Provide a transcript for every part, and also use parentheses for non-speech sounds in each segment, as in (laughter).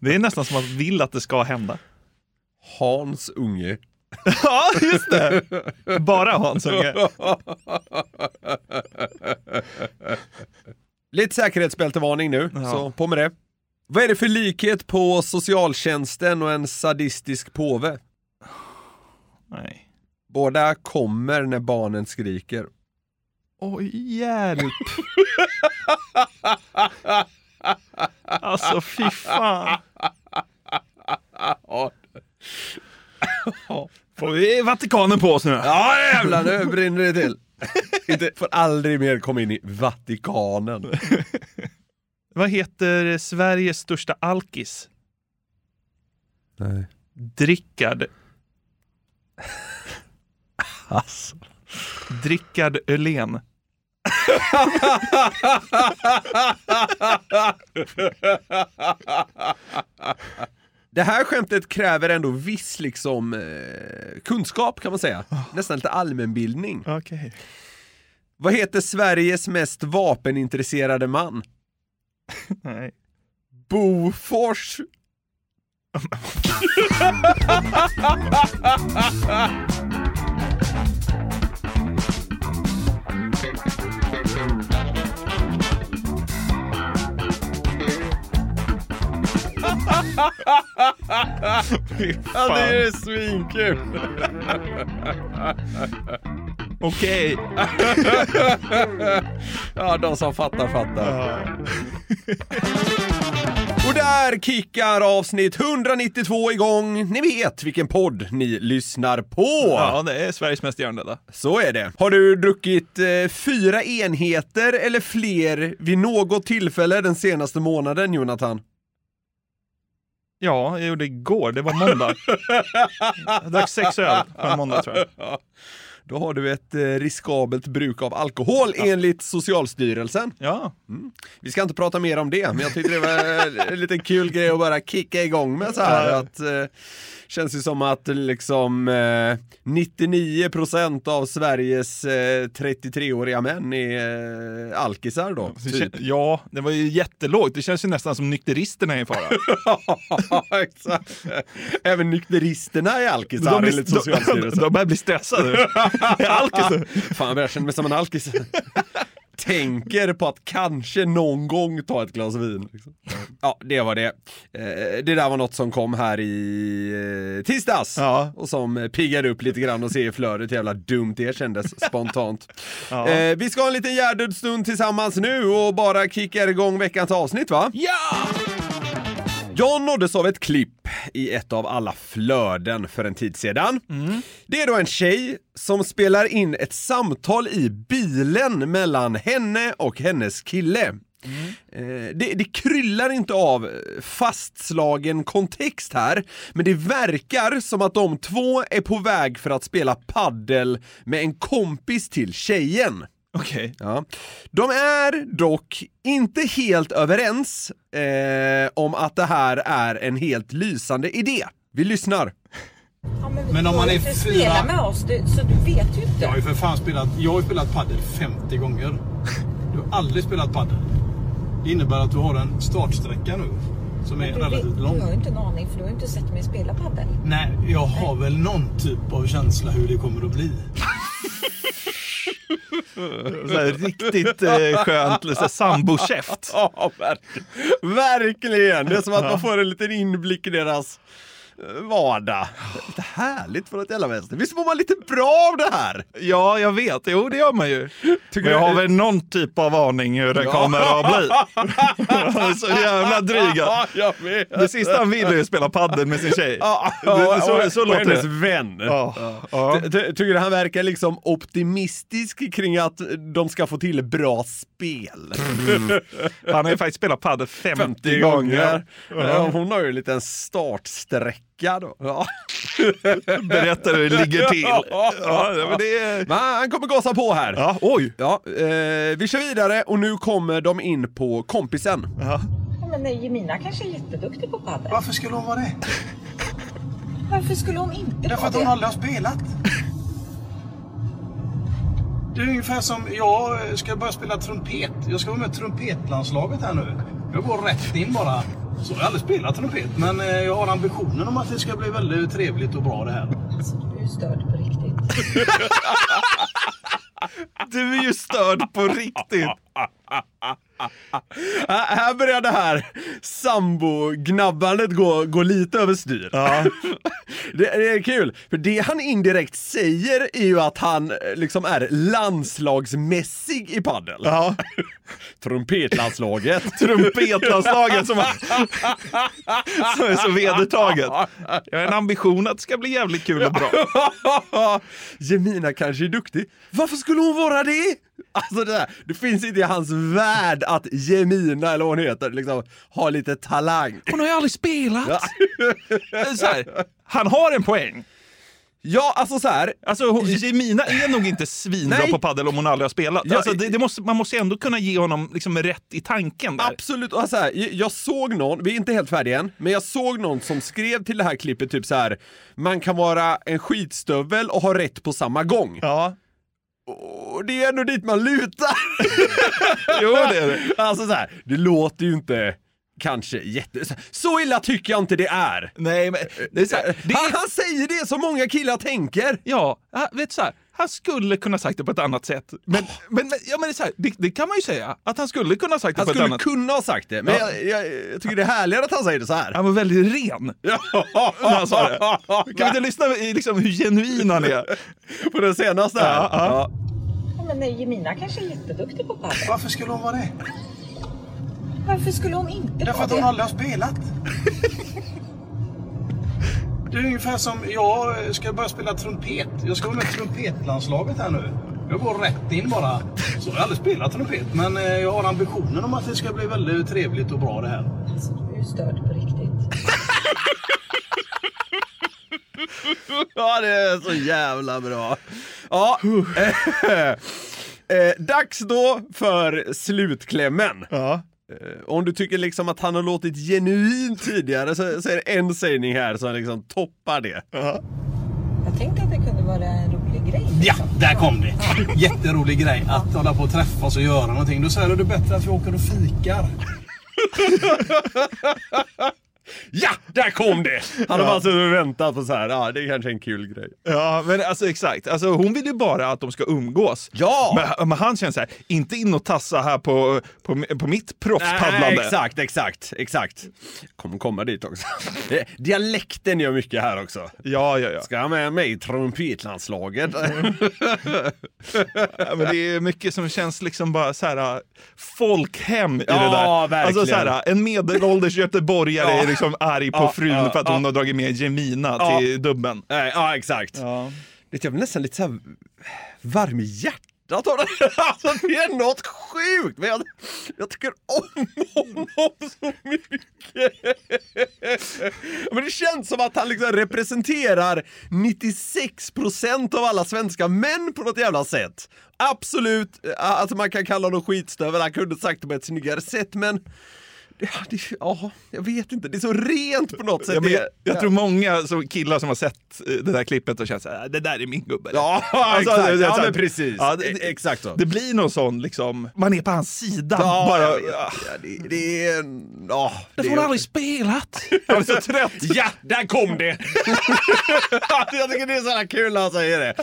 Det är nästan som att vill att det ska hända. Hans unge. Ja, just det! Bara Hans Unge. Lite säkerhetsbältevarning nu, Ja. så på med det. Vad är det för likhet på socialtjänsten och en sadistisk påve? Nej. Båda kommer när barnen skriker. Oj, hjälp! Alltså fy fan. Får vi Vatikanen på oss nu? Ja jävlar, nu brinner det till. Inte, får aldrig mer komma in i Vatikanen. Vad heter Sveriges största alkis? Nej. Drickard. Alltså. Drickard Öhlén. (laughs) Det här skämtet kräver ändå viss liksom eh, kunskap kan man säga. Nästan lite allmänbildning. Okej. Vad heter Sveriges mest vapenintresserade man? (laughs) Nej. Bofors. (laughs) Ja, det är svinkul. Okej. Ja, de som fattar fattar. Och där kickar avsnitt 192 igång. Ni vet vilken podd ni lyssnar på. Ja, det är Sveriges mest hjärndöda. Så är det. Har du druckit eh, fyra enheter eller fler vid något tillfälle den senaste månaden, Jonathan? Ja, jag gjorde igår. Det var måndag. (laughs) Jag drack sex öl på en måndag tror jag. (laughs) Då har du ett eh, riskabelt bruk av alkohol enligt Socialstyrelsen. Ja, Vi ska inte prata mer om det, men jag tyckte det var en liten kul grej att bara kicka igång med så här. Att, eh, känns ju som att liksom eh, 99% av Sveriges eh, 33-åriga män är eh, alkisar då. Typ. ja, det var ju jättelågt. Det känns ju nästan som nykteristerna är i fara. (laughs) Ja, exakt. Även nykteristerna är alkisar blir- enligt de, Socialstyrelsen. de börjar bli stressade. (laughs) (laughs) Alkis. Fan, jag känner mig som en alkis. (laughs) Tänker på att kanske någon gång ta ett glas vin. Liksom. Ja, det var det. Eh, Det där var något som kom här i eh, tisdags. Ja. Och som piggade upp lite grann och se i flödet jävla dumt det kändes spontant. (laughs) Ja. Eh, Vi ska ha en liten Gärdöd-stund tillsammans nu och bara kicka igång veckans avsnitt va? Ja! Jag nåddes av ett klipp i ett av alla flöden för en tid sedan. Det är då en tjej som spelar in ett samtal i bilen mellan henne och hennes kille. Mm. Det, det kryllar inte av fastslagen kontext här, men det verkar som att de två är på väg för att spela paddel med en kompis till tjejen. Okej. Ja. De är dock inte helt överens eh, om att det här är en helt lysande idé. Vi lyssnar. Men om man är fyra... spela med oss, du, så du vet ju inte. Jag har ju för fan spelat, jag har ju spelat padel 50 gånger. Du har aldrig spelat padel. Det innebär att du har en startsträcka nu som är du, vet, relativt du lång. har ju inte en aning för du har inte sett mig spela padel. Nej, jag har väl någon typ av känsla hur det kommer att bli. (laughs) Här, riktigt eh, skönt sambokäft. Ja, verkligen. Det är som att man får en liten inblick i deras vardag. Lite härligt för ett jävla vänster. Visst mår man lite bra av det här? Ja, jag vet. Jo, det gör man ju. Men jag har väl någon typ av aning hur det kommer att bli. (laughs) Så jävla dryga. Ja. Det sista han vill är att spela padel med sin tjej. Ja, Det- så- och- så och hennes det. vän. Ja. Ja. Ty- ty- Tycker du han verkar liksom optimistisk kring att de ska få till bra spel? Han har ju faktiskt spelat padel 50, 50 gånger. gånger. Ja, hon har ju en liten startsträcka då. Ja. (laughs) Berättar hur det ligger till. Ja, men det han kommer gasa på här. Ja, oj. Ja, eh, vi kör vidare och nu kommer de in på kompisen. Ja, men Jemina kanske är jätteduktig på padel. Varför skulle hon vara det? (laughs) Varför skulle hon inte Därför vara att hon det? aldrig har spelat. Det är ungefär som jag ska börja spela trumpet. Jag ska vara med i trumpetlandslaget här nu. Jag går rätt in bara. Så jag har aldrig spelat trumpet men eh, jag har ambitionen om att det ska bli väldigt trevligt och bra det här. Alltså, du är ju störd på riktigt. (laughs) Du är ju störd på riktigt. Här, börjar det här sambo-gnabbandet gå, gå lite överstyr. Ja. (laughs) Det, det är kul, för det han indirekt säger är ju att han eh, liksom är landslagsmässig i padel. Ja. (laughs) Trumpetlandslaget. (laughs) Trumpetlandslaget som, som är så vedertaget. Jag har en ambition att det ska bli jävligt kul och bra. Jemina kanske är duktig. Varför skulle hon vara det? Alltså det, där, det finns inte i hans värld att Jemina, eller vad hon heter, liksom, har lite talang. Hon har ju aldrig spelat. Så här, han har en poäng. Ja, alltså så här. Alltså, hon- Jemina är nog inte svinbra på padel om hon aldrig har spelat. Ja, Alltså, det, det måste, man måste ändå kunna ge honom liksom rätt i tanken där. Absolut, och så här, jag såg någon, vi är inte helt färdiga än, men jag såg någon som skrev till det här klippet typ så här. man kan vara en skitstövel och ha rätt på samma gång. Ja, Och det är ändå dit man lutar. (laughs) jo det är det. (laughs) Alltså så här, det låter ju inte kanske jätte... så- illa tycker jag inte det är. Nej, men det är så här, (laughs) det Han, är, han säger det som många killar tänker. ja, vet du så här, han skulle kunna sagt det på ett annat sätt. Men, men, men, ja, men det, är så här, det, det kan man ju säga, att han skulle kunna sagt det Han på ett skulle annat kunna ha sagt det, men Ja. jag, jag, jag tycker det är härligare att han säger det så här. Han var väldigt ren (laughs) när han sa det. Kan vi inte lyssna i liksom hur genuin han är? (laughs) På den senaste här. Ja, ja. Ja, men nej, Jemina kanske är jätteduktig på padel. Varför skulle hon vara det? Varför skulle hon inte Därför vara att hon det? aldrig har spelat. (laughs) Det är ungefär som jag ska börja spela trumpet. Jag ska vara med i trumpetlandslaget här nu. Jag går rätt in bara. Så jag har aldrig spelat trumpet men eh, jag har ambitionen om att det ska bli väldigt trevligt och bra det här. Alltså, du är störd på riktigt. (laughs) Ja, det är så jävla bra. Ja, eh, (laughs) eh, dags då för slutklämmen. Ja. Eh, Om du tycker liksom att han har låtit genuin tidigare så, så är det en sägning här som liksom toppar det. Jag tänkte att det kunde vara en rolig grej. Ja, liksom. där kom det! (laughs) Jätterolig grej att hålla på och träffas och göra någonting. Då säger du det är bättre att vi åker och fikar. (laughs) Ja, där kom det! Han har suttit och väntat på så här, ja det är kanske en kul grej. Ja, men alltså exakt. Alltså, hon vill ju bara att de ska umgås. Ja! Men, men han känner så här, inte in och tassa här på, på, på mitt Nej, proffspaddlande. exakt, exakt, exakt. Kommer komma dit också. (laughs) Dialekten gör mycket här också. Ja, ja, ja. Ska han med mig i trumpetlandslaget? (laughs) Ja, men det är mycket som känns liksom bara så här äh, folkhem i Ja, det där. verkligen. Alltså så här, äh, en medelålders göteborgare Ja. Är liksom arg på frun ja, för att hon har dragit med Jemina till dubben. Nej, ja, exakt. Ja. Jag blir nästan lite så här varm i hjärtat av det. (laughs) Alltså det är något sjukt, men jag, jag tycker om honom så mycket. Men det känns som att han liksom representerar 96% av alla svenska män på något jävla sätt. Absolut, alltså man kan kalla honom skitstövel, han kunde sagt det på ett snyggare sätt, men det, ja, jag vet inte, det är så rent på något sätt. Ja, men jag, Det- jag tror många som, killar som har sett eh, det där klippet och känner så här, det där är min gubbe. Ja, (laughs) Alltså, exakt. det- det är ja men precis. Ja, det- E- exakt så. Det blir någon sån liksom, man är på hans sida. ja, bara, ja, det, det är. Ja, det får hon aldrig spelat. (laughs) Jag är så trött. Ja, där kom det! (laughs) jag tycker det är så här kul när han säger det.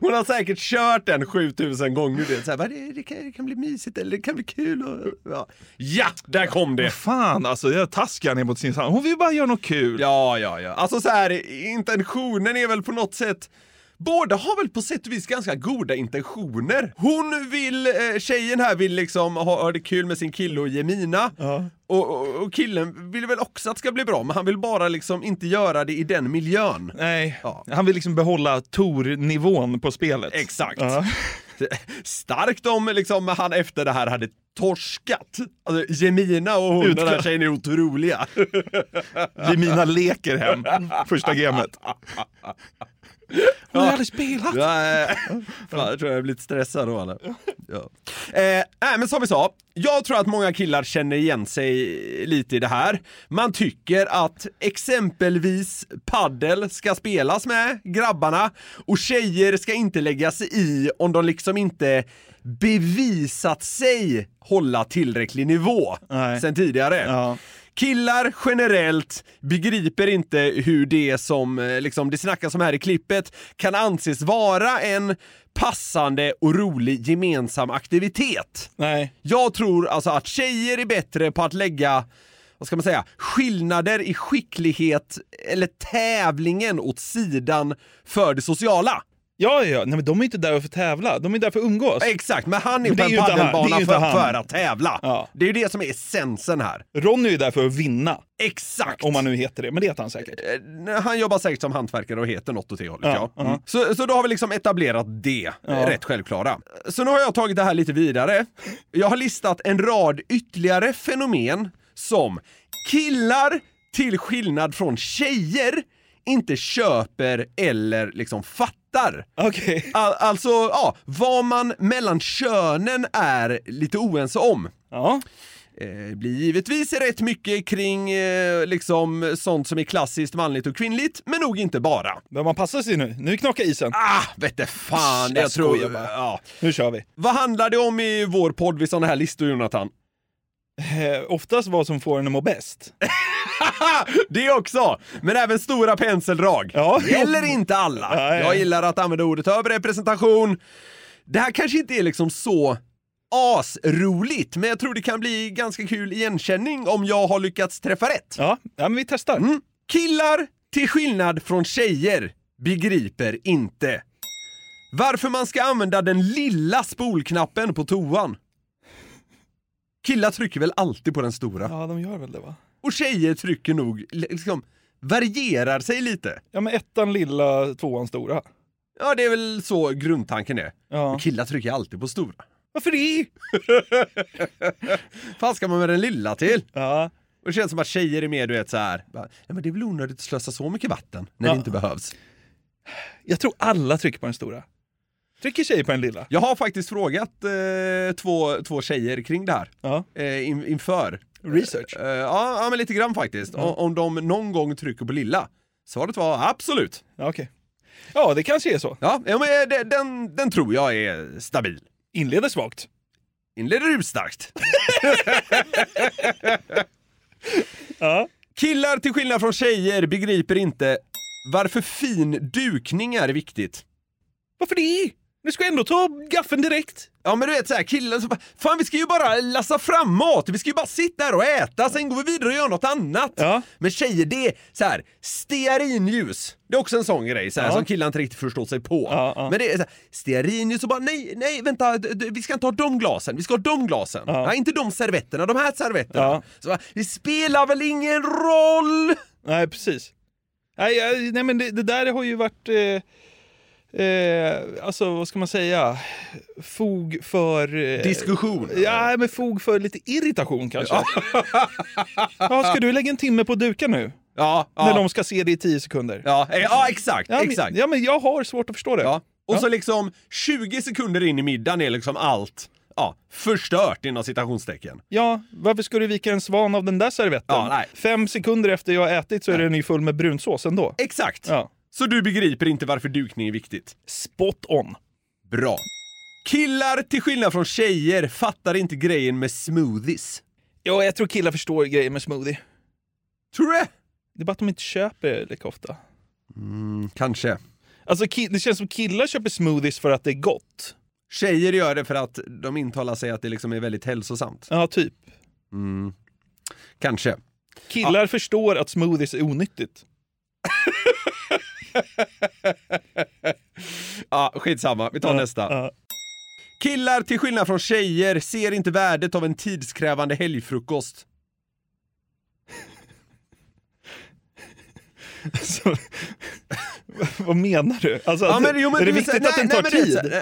Hon har säkert kört den 7000 gånger. Det, så här, "Va, det, det, kan, det kan bli mysigt eller det kan bli kul. Och, ja. ja, där kom det! Fan alltså, jag taskar ner mot sin sambo. Hon vill bara göra något kul. Ja, ja, ja. Alltså så här, intentionen är väl på något sätt Båda har väl på sätt och vis ganska goda intentioner. Hon vill, eh, tjejen här vill liksom ha, ha det kul med sin kille och Jemina. Och, och, och killen vill väl också att det ska bli bra, men han vill bara liksom inte göra det i den miljön. Nej, Ja. han vill liksom behålla Tor-nivån på spelet. Exakt. Ja. (laughs) Starkt om liksom han efter det här hade torskat. Alltså Jemina och hon, den här tjejen är otroliga. (laughs) Jemina leker hem första gamet. (laughs) Hon har aldrig spelat. Nej, fan, jag tror jag är lite stressad då eller? Ja. Eh, nej, men som vi sa, jag tror att många killar känner igen sig lite i det här. Man tycker att exempelvis paddel ska spelas med grabbarna och tjejer ska inte lägga sig i om de liksom inte bevisat sig hålla tillräcklig nivå Nej. sen tidigare. Ja. Killar generellt begriper inte hur det som eh, liksom, det snackas om här i klippet kan anses vara en passande och rolig gemensam aktivitet. Nej. Jag tror alltså att tjejer är bättre på att lägga vad ska man säga, skillnader i skicklighet eller tävlingen åt sidan för det sociala. Ja, ja, nej, men de är inte där för att tävla. De är där för att umgås. Exakt, men han är det på en ju han. Padelbana ju för, han. för att tävla. Ja. Det är ju det som är essensen här. Ronny är ju där för att vinna. Exakt! Om man nu heter det. Men det heter han säkert. Eh, Han jobbar säkert som hantverkare och heter något åt det hållet. Ja, Ja, Mm. Så, så då har vi liksom etablerat det, Ja. rätt självklara. Så nu har jag tagit det här lite vidare. Jag har listat en rad ytterligare fenomen som killar, till skillnad från tjejer, inte köper eller liksom fattar. Okej. All, alltså, ja, vad man mellan könen är lite oense om. Ja. Eh, blir givetvis rätt mycket kring eh, liksom sånt som är klassiskt manligt och kvinnligt, men nog inte bara. Men man passar sig nu. Nu knakar isen. Ah, vette fan, Jag jag, tror... bara. Ja. Nu kör vi. Vad handlar det om i vår podd vid sådana här listor, Jonathan? Eh, oftast vad som får en att må bäst. (laughs) det också! Men även stora penseldrag. Ja. Gäller inte alla. Nej. Jag gillar att använda ordet överrepresentation. Det här kanske inte är liksom så asroligt, men jag tror det kan bli ganska kul igenkänning om jag har lyckats träffa rätt. Ja, ja men vi testar. Mm. Killar, till skillnad från tjejer, begriper inte varför man ska använda den lilla spolknappen på toan. Killar trycker väl alltid på den stora? Ja, de gör väl det va? Och tjejer trycker nog, liksom, varierar sig lite. Ja, men ettan lilla, tvåan stora. Ja, det är väl så grundtanken är. Ja. Men killar trycker alltid på stora. Varför det? (laughs) Vad ska man med den lilla till? Ja. Och det känns som att tjejer är mer, du vet så här. Ja, men det är väl onödigt att slösa så mycket vatten när Ja. det inte behövs. Jag tror alla trycker på den stora. Trycker tjejer på den lilla? Jag har faktiskt frågat eh, två, två tjejer kring det här Ja. eh, in, inför. Research? Eh, ja, ja, men lite grann faktiskt. O- Om de någon gång trycker på lilla. Svaret var absolut. Ja, Okej. Ja, det kanske är så. Ja, ja men eh, det- den, den tror jag är stabil. Inleder svagt. Inleder urstarkt. (laughs) Ja. Killar till skillnad från tjejer begriper inte varför fin dukning är viktigt. Varför det? Du ska ändå ta gaffeln direkt. Ja men du vet såhär killar som bara, fan vi ska ju bara lassa fram mat, vi ska ju bara sitta här och äta, sen går vi vidare och gör något annat. Ja. Men tjejer, det är så här stearinljus. Det är också en sån grej så här, Ja. som killar inte riktigt förstår sig på. Ja. Men det är så här, stearinljus och bara nej, nej vänta, vi ska inte ha de glasen, vi ska ha de glasen. Nej, inte de servetterna, de här servetterna. Så bara, det spelar väl ingen roll? Nej, precis. Nej, nej men det, det där har ju varit... Eh, eh, alltså, vad ska man säga? Fog för... Eh, Diskussion. Ja, men fog för lite irritation kanske. Ja. ska du lägga en timme på att duka nu? Ja, ja. När de ska se det i tio sekunder? Ja, eh, ja exakt, Ja, men, exakt. ja, men jag har svårt att förstå det. Ja. Och Ja. så liksom 20 sekunder in i middagen är liksom allt. ja, förstört inom citationstecken. Ja, varför ska du vika en svan av den där servetten? Ja, nej. Fem sekunder efter jag har ätit så är den ju full med brunsås ändå. Exakt! Ja. Så du begriper inte varför dukning är viktigt. Spot on. Bra. Killar, till skillnad från tjejer, fattar inte grejen med smoothies. Ja, jag tror killar förstår grejer med smoothie. Tror du det? Det är bara att de inte köper det lika ofta. Mm, kanske. Alltså, det känns som killar köper smoothies för att det är gott. Tjejer gör det för att de intalar sig att det liksom är väldigt hälsosamt. Ja, typ. Mm. Kanske. Killar förstår att smoothies är onyttigt. (laughs) (laughs) Ja, skitsamma. Vi tar Ja, nästa. ja. Killar, till skillnad från tjejer, ser inte värdet av en tidskrävande helgfrukost. (laughs) Så, (laughs) vad menar du? Alltså, Ja, men, jo, men är det viktigt nej, att den nej, tar är tid?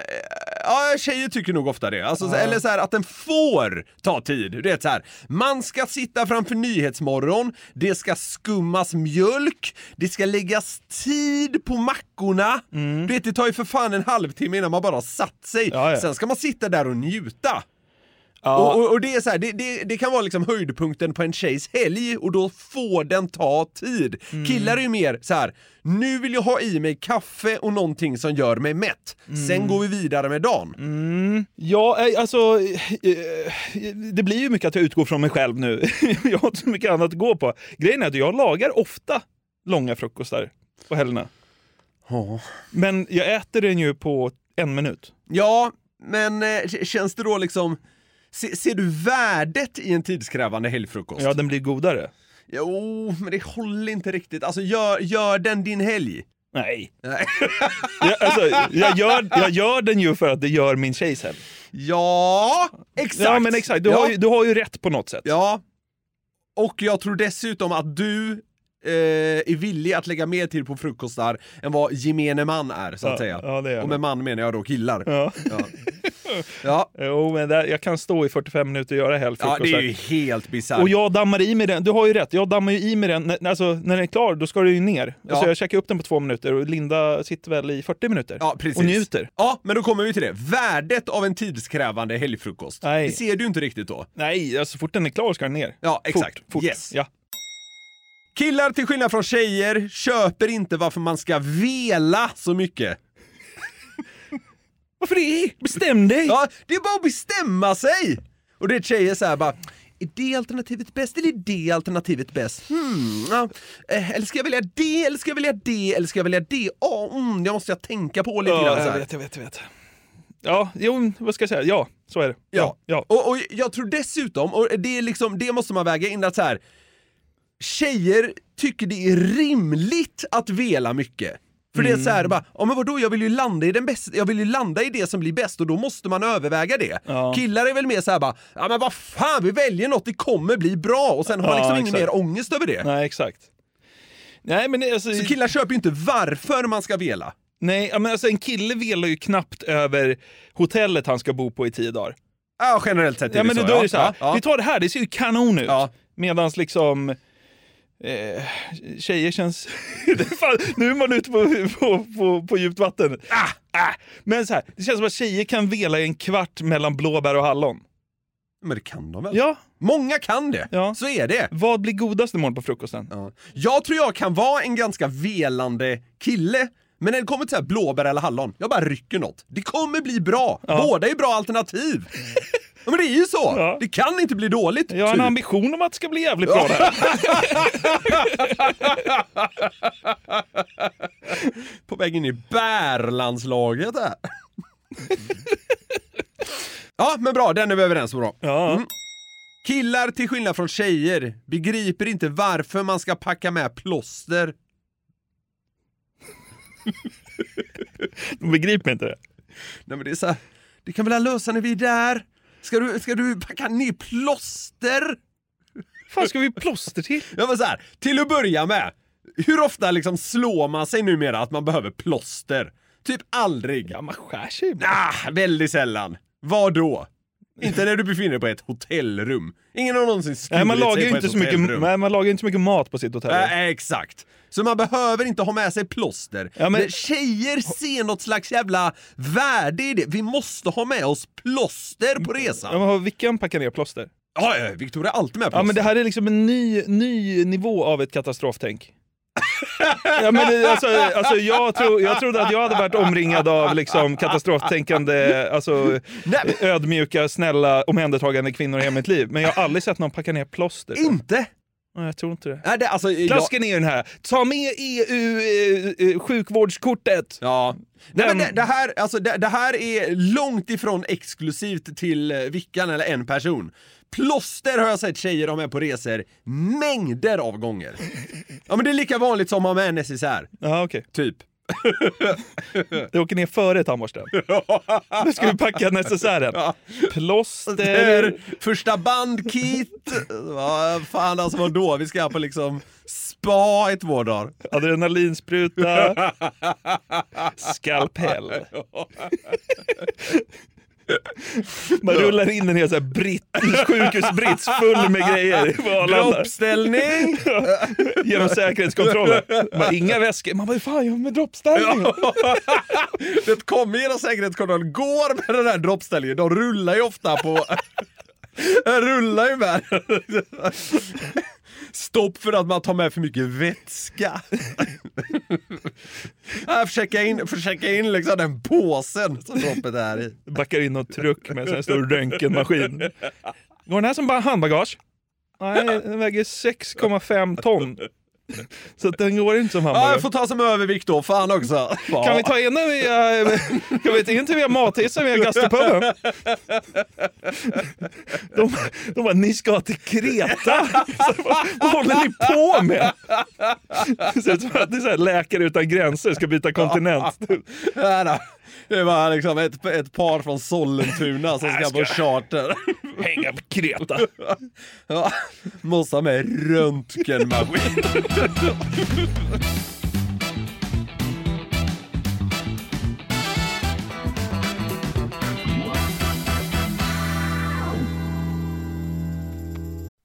Ja, tjejer tycker nog ofta det. Alltså, Eller så här, att den får ta tid. Du vet så här, man ska sitta framför Nyhetsmorgon, det ska skummas mjölk, det ska läggas tid på mackorna. Mm. Du vet, det tar ju för fan en halvtimme innan man bara har satt sig. Ja, ja. Sen ska man sitta där och njuta. Ja. Och, och, och det är så här, det, det, det kan vara liksom höjdpunkten på en tjejs helg och då får den ta tid. Mm. Killar är ju mer så här. nu vill jag ha i mig kaffe och någonting som gör mig mätt. Mm. Sen går vi vidare med dagen. Ja, eh, alltså, eh, det blir ju mycket att jag utgår från mig själv nu. (laughs) jag har inte så mycket annat att gå på. Grejen är att jag lagar ofta långa frukostar på helgerna. Men jag äter den ju på en minut. Ja, men eh, känns det då liksom, se, ser du värdet i en tidskrävande helgfrukost? Ja, den blir godare. Jo, men det håller inte riktigt. Alltså gör, gör den din helg. Nej. Nej. (laughs) Jag, alltså, jag, gör, jag gör den ju för att det gör min tjejs helg. Ja, exakt! Ja, men exakt. Du, ja. har ju, du har ju rätt på något sätt. Ja. Och jag tror dessutom att du eh, är villig att lägga mer tid på frukostar än vad gemene man är, så att Ja, säga. ja, Och med man menar jag då killar. Ja. Ja. (laughs) Ja. Jo, men där, jag kan stå i 45 minuter och göra ja, helgfrukost. det är ju helt bisarrt. Och jag dammar i mig den, du har ju rätt, jag dammar ju i mig den, när, alltså, när den är klar då ska den ju ner. Alltså, Ja. jag käkar upp den på två minuter och Linda sitter väl i 40 minuter Ja, precis. och njuter. Ja, men då kommer vi till det. Värdet av en tidskrävande helgfrukost. Nej. Det ser du inte riktigt då. Nej, alltså, så fort den är klar ska den ner. Ja, exakt. Fort, fort. Yes. Ja. Killar, till skillnad från tjejer, köper inte varför man ska vela så mycket. (laughs) Varför det? Bestäm dig! Ja, det är bara att bestämma sig! Och det är tjejer så här bara, är det alternativet bäst eller är det alternativet bäst? Hmm, ja. eh, eller ska jag välja det, eller ska jag välja det, eller ska jag välja det? Oh, mm, det måste jag tänka på lite grann. Ja, Så jag vet, jag vet, jag vet. Ja, jo, vad ska jag säga? Ja, så är det. Ja. ja. Och, och jag tror dessutom, och det, är liksom, det måste man väga in, att så här, tjejer tycker det är rimligt att vela mycket. För det är så Mm. här, bara, ja men vadå, jag vill ju landa i den bästa, jag vill ju landa i det som blir bäst och då måste man överväga det. Ja. Killar är väl mer så här bara, ja men vad fan, vi väljer något, det kommer bli bra och sen har Ja, liksom ingen exakt. mer ångest över det. Nej, exakt. Nej, men det, alltså, Så killar köper ju inte varför man ska vela. nej, men alltså, en kille velar ju knappt över hotellet han ska bo på i tio dagar. Ja, generellt sett är Ja, det men så. då är det så här, ja. vi tar det här, det ser ju kanon ut. Ja. Medans liksom eh, tjejer känns... (laughs) Fan, nu är man ute på, på, på, på djupt vatten. Ah, ah. Men så här, det känns som att tjejer kan vela i en kvart mellan blåbär och hallon. Men det kan de väl? Ja, Många kan det, Ja. så är det. vad blir godast imorgon på frukosten? Ja. Jag tror jag kan vara en ganska velande kille, men när det kommer till så blåbär eller hallon, jag bara rycker något. Det kommer bli bra! Båda är bra alternativ! (laughs) Ja, men det är ju så! Ja. Det kan inte bli dåligt! Jag har en typ. ambition om att det ska bli jävligt bra det här. (laughs) På väg in i bärlandslaget här. ja, men bra, den är vi överens om. Ja. Mm. Killar, till skillnad från tjejer, begriper inte varför man ska packa med plåster. De begriper inte det. Nej men det är så här, det kan väl lösa när vi är där? Ska du, ska du packa ner plåster? fan ska vi plåster till? Ja men så här, till att börja med, hur ofta liksom slår man sig numera att man behöver plåster? Typ aldrig. Ja, man skär sig ibland. Ah, väldigt sällan. Vad då? Inte när du befinner dig på ett hotellrum. Ingen har någonsin skurit Nej, man lagar sig ju på inte ett så mycket, hotellrum. nej, man lagar ju inte så mycket mat på sitt hotell. Äh, exakt. Så man behöver inte ha med sig plåster. Ja, men- men... Tjejer ser något slags jävla värde i det. Vi måste ha med oss plåster på Ja, resan. men har Vickan packat ner plåster? Ja, ja, Victoria är alltid med plåster. Ja men det här är liksom en ny, ny nivå av ett katastroftänk. ja, men alltså, alltså, jag, tro, jag trodde att jag hade varit omringad av liksom, katastroftänkande, alltså, ödmjuka, snälla, omhändertagande kvinnor i hela mitt liv. Men jag har aldrig sett någon packa ner plåster. Inte? Nej, jag tror inte det. Nej, det, alltså, jag... Klasken är den här, ta med EU eh, eh. Ja. Nej, men det, det, här, alltså, det, det här är långt ifrån exklusivt till eh, Vickan eller en person. Plåster har jag sett tjejer ha med på resor mängder av gånger. Ja men det är lika vanligt som att ha med en necessär, Ja, okej. typ. Det åker ner före tandborsten. Nu ska vi packa necessären. Plåster. Första bandkit, vad fan alltså vadå? Vi ska på liksom spa i två dagar. Adrenalinspruta. Skalpell. Man rullar in en hel så här britt, sjukhusbrits full med grejer på Arlanda. Droppställning! (laughs) Genom säkerhetskontrollen. Man, inga väskor. Man bara, hur fan gör med droppställning? (laughs) Det kommer genom säkerhetskontrollen, går med den här droppställningen, de rullar ju ofta på... (laughs) De rullar ju med Stopp för att man tar med för mycket vätska. (laughs) Jag försöker in, försöker in liksom den påsen som droppet är i. Backar in någon truck med en här stor röntgenmaskin. Går den här som bara handbagage? Nej, den väger 6,5 ton. (laughs) Så att den går inte som Ja, handbagage. jag får ta som övervikt då, fan också. Kan vi ta in den via, kan vi ta in via mathissen via Gastupuben? (laughs) De, de bara, ni ska till Kreta? Så, vad, håller ni på med? Det ser ut som att det är läkare utan gränser ska byta kontinent. Ja. Det var liksom ett, ett par från Sollentuna som ska på charter. Hänga på Kreta. Ja, måste ha med röntgenmaskin. (laughs)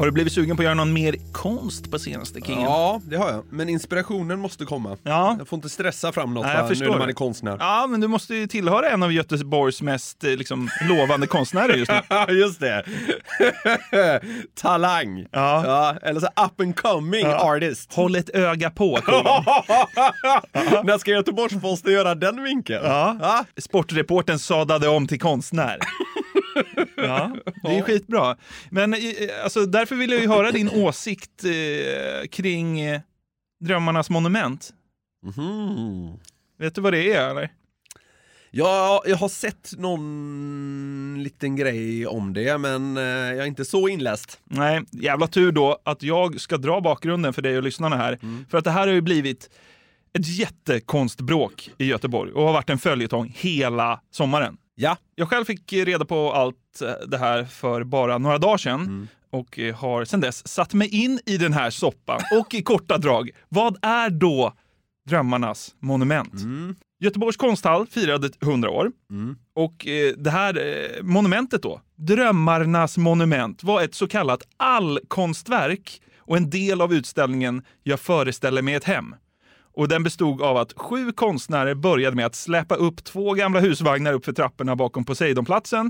Har du blivit sugen på att göra någon mer konst på senaste Kingen? Ja, det har jag. Men inspirationen måste komma. Ja. Jag får inte stressa fram något Nej, jag va, nu förstår när man är konstnär. Ja, men du måste ju tillhöra en av Göteborgs mest eh, liksom, lovande konstnärer just nu. (laughs) Ja, just det. (laughs) Talang. Ja. Eller så up and coming Ja. artist. Håll ett öga på. (laughs) När ska Göteborgs-Posten göra den vinkeln? Ja. Sportreporten sadade om till konstnär. (laughs) Ja, det är skitbra. Men alltså, därför vill jag ju höra din åsikt eh, kring eh, Drömmarnas monument. Mhm. Vet du vad det är eller? Ja, jag har sett någon liten grej om det, men eh, jag är inte så inläst. Nej, jävla tur då att jag ska dra bakgrunden för dig och lyssnarna här. Mm. För att det här har ju blivit ett jättekonstbråk i Göteborg och har varit en följetong hela sommaren. Ja. Jag själv fick reda på allt eh, det här för bara några dagar sedan och eh, har sedan dess satt mig in i den här soppan. (laughs) Och i korta drag, vad är då drömmarnas monument? Göteborgs konsthall firade 100 år. Och eh, det här monumentet då, Drömmarnas monument, var ett så kallat allkonstverk och en del av utställningen Jag föreställer mig ett hem. Och den bestod av att sju konstnärer började med att släpa upp två gamla husvagnar upp för trapporna bakom Poseidonplatsen,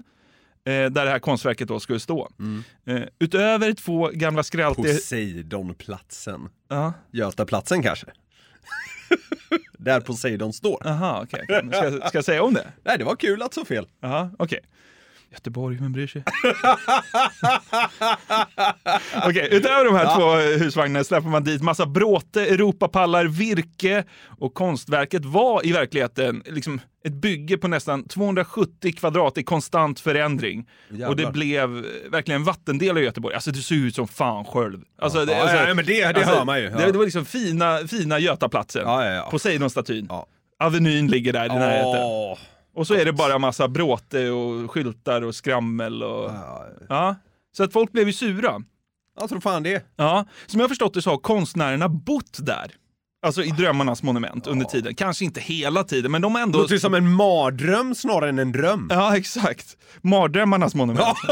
eh, där det här konstverket då skulle stå. Eh, utöver två gamla skrältiga... Poseidonplatsen. Ja. Götaplatsen kanske? (laughs) Där Poseidon står. Aha, okej. Ska, jag- ska jag säga om det? Nej, det var kul att så fel. Jaha, okej. Göteborg, vem bryr sig? (laughs) Okej, utöver de här Ja. två husvagnarna släpper man dit massa bråte, Europapallar, virke och konstverket var i verkligheten liksom ett bygge på nästan 270 kvadrat i konstant förändring. Jävlar. Och det blev eh, verkligen en vattendel av Göteborg. Alltså det såg ut som fan själv. Alltså, Ja, det, alltså, ja, men det- det hör man ju. Ja. Det, det var liksom fina, fina Götaplatsen. Ja, ja, ja. Poseidonstatyn. Ja. Avenyn ligger där i närheten. Och så är det bara massa bråte och skyltar och skrammel och... Ja. Så att folk blev ju sura. Jag tror fan det. Ja. Som jag har förstått det så har konstnärerna bott där. Alltså i Drömmarnas monument under tiden. Kanske inte hela tiden, men de har ändå... Låter ju som en mardröm snarare än en dröm. Ja, exakt. Mardrömmarnas monument. (laughs)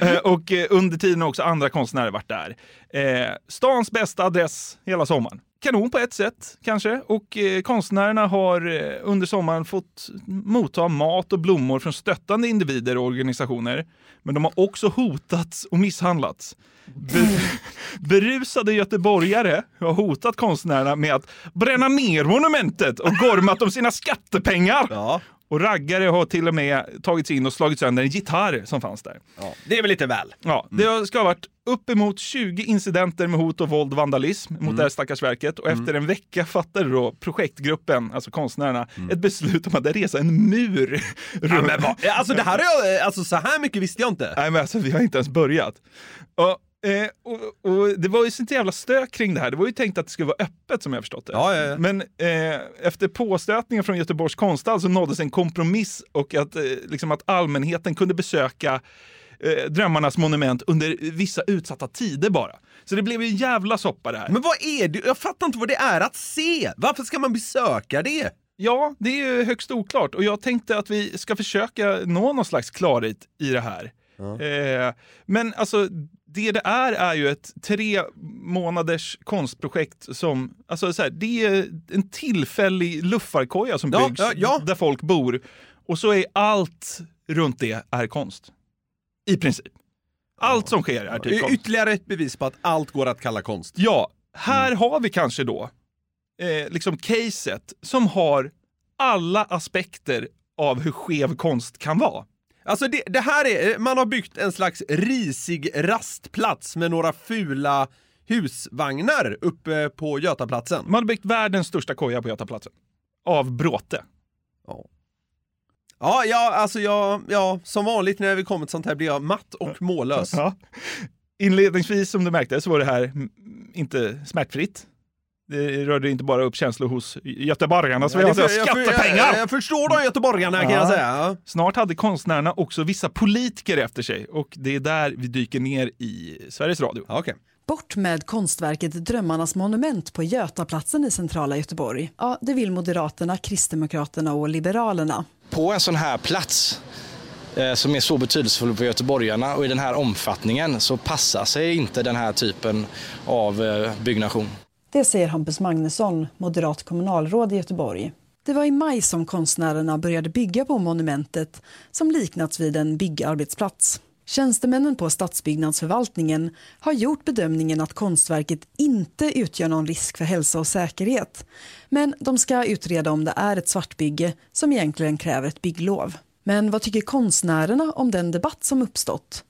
Eh, och eh, under tiden har också andra konstnärer varit där. Eh, stans bästa adress hela sommaren. Kanon på ett sätt kanske. Och eh, konstnärerna har eh, under sommaren fått motta mat och blommor från stöttande individer och organisationer. Men de har också hotats och misshandlats. Be- (laughs) berusade göteborgare har hotat konstnärerna med att bränna ner monumentet och gormat om sina skattepengar. Ja. Och raggare har till och med tagit sig in och slagit sönder en gitarr som fanns där. Ja, det är väl lite väl. Ja, det ska ha varit uppemot 20 incidenter med hot och våld och vandalism mot det här stackars verket. Och efter en vecka fattade då projektgruppen, alltså konstnärerna, ett beslut om att resa en mur. Ja, men alltså det här är jag, alltså så här mycket visste jag inte. Nej men alltså vi har inte ens börjat. Och, eh, och, och det var ju sånt jävla stök kring det här. Det var ju tänkt att det skulle vara öppet som jag förstått det. Ja, ja, ja. Men eh, efter påstötningar från Göteborgs konsthall så nåddes en kompromiss och att, eh, liksom att allmänheten kunde besöka eh, Drömmarnas monument under vissa utsatta tider bara. Så det blev ju en jävla soppa det här. Men vad är det? Jag fattar inte vad det är att se. Varför ska man besöka det? Ja, det är ju högst oklart och jag tänkte att vi ska försöka nå någon slags klarhet i det här. Eh, men alltså, det det är är ju ett tre månaders konstprojekt som, alltså så här, det är en tillfällig luffarkoja som Ja, byggs ja, ja. där folk bor. Och så är allt runt det är konst. I princip. Allt som sker är typ konst. Ytterligare ett bevis på att allt går att kalla konst. Ja, här har vi kanske då eh, liksom caset som har alla aspekter av hur skev konst kan vara. Alltså det, det här är, man har byggt en slags risig rastplats med några fula husvagnar uppe på Götaplatsen. Man har byggt världens största koja på Götaplatsen. Av bråte. Ja, ja, alltså jag, ja, som vanligt när vi kommer till sånt här blir jag matt och mållös. Ja. Inledningsvis, som du märkte, så var det här inte smärtfritt. Det rörde inte bara upp känslor hos göteborgarna som Ja, vill ha jag- jag- skattepengar. Jag, jag förstår de göteborgarna kan jag Ja. säga. Snart hade konstnärerna också vissa politiker efter sig och det är där vi dyker ner i Sveriges Radio. Okay. Bort med konstverket Drömmarnas monument på Götaplatsen i centrala Göteborg. Ja, det vill Moderaterna, Kristdemokraterna och Liberalerna. På en sån här plats eh, som är så betydelsefull för göteborgarna och i den här omfattningen så passar sig inte den här typen av eh, byggnation. Det säger Hampus Magnusson, moderat kommunalråd i Göteborg. Det var i maj som konstnärerna började bygga på monumentet som liknats vid en byggarbetsplats. Tjänstemännen på stadsbyggnadsförvaltningen har gjort bedömningen att konstverket inte utgör någon risk för hälsa och säkerhet. Men de ska utreda om det är ett svartbygge som egentligen kräver ett bygglov. Men vad tycker konstnärerna om den debatt som uppstått?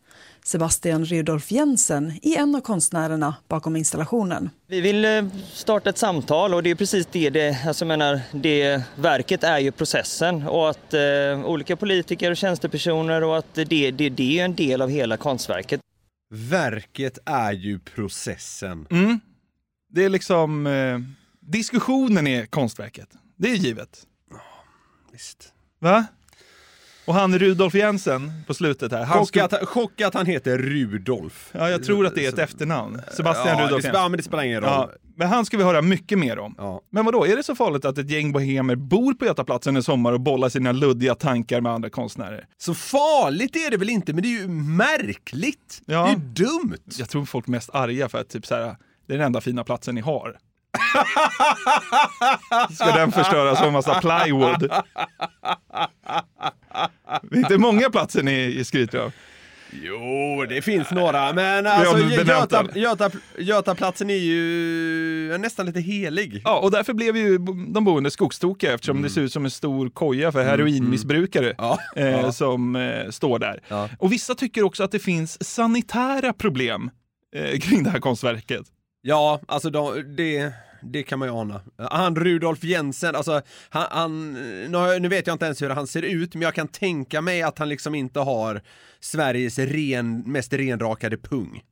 Sebastian Rudolf Jensen är en av konstnärerna bakom installationen. Vi vill eh, starta ett samtal och det är precis det det, alltså jag menar, det verket är ju processen och att eh, olika politiker och tjänstepersoner och att det, det, det är en del av hela konstverket. Verket är ju processen. Mm. Det är liksom, eh, diskussionen är konstverket. Det är givet. Visst. Va? Och han Rudolf Jensen på slutet här. Han Chock ska... att, chock att han heter Rudolf. Ja, jag tror att det är ett efternamn. Sebastian ja, Rudolf Jensen. ja, men det spelar ingen roll. Ja, men han ska vi höra mycket mer om. Ja. Men vad då är det så farligt att ett gäng bohemer bor på Götaplatsen i sommar och bollar sina luddiga tankar med andra konstnärer? Så farligt är det väl inte, men det är ju märkligt. Ja. Det är ju dumt. Jag tror folk är mest arga för att typ så här, det är den enda fina platsen ni har. (laughs) Ska den förstöras av en massa plywood? Det är inte många platser ni skryter av. Jo, det finns några, men alltså Göta. Göta, Götaplatsen är ju nästan lite helig. Ja, och därför blev ju de boende skogstokiga eftersom det ser ut som en stor koja för heroinmissbrukare Ja. eh, som eh, står där. Ja. Och vissa tycker också att det finns sanitära problem eh, kring det här konstverket. Ja, alltså de, det, det kan man ju ana. Han Rudolf Jensen, alltså han, han nu, vet jag inte ens hur han ser ut, men jag kan tänka mig att han liksom inte har Sveriges ren, mest renrakade pung. (laughs)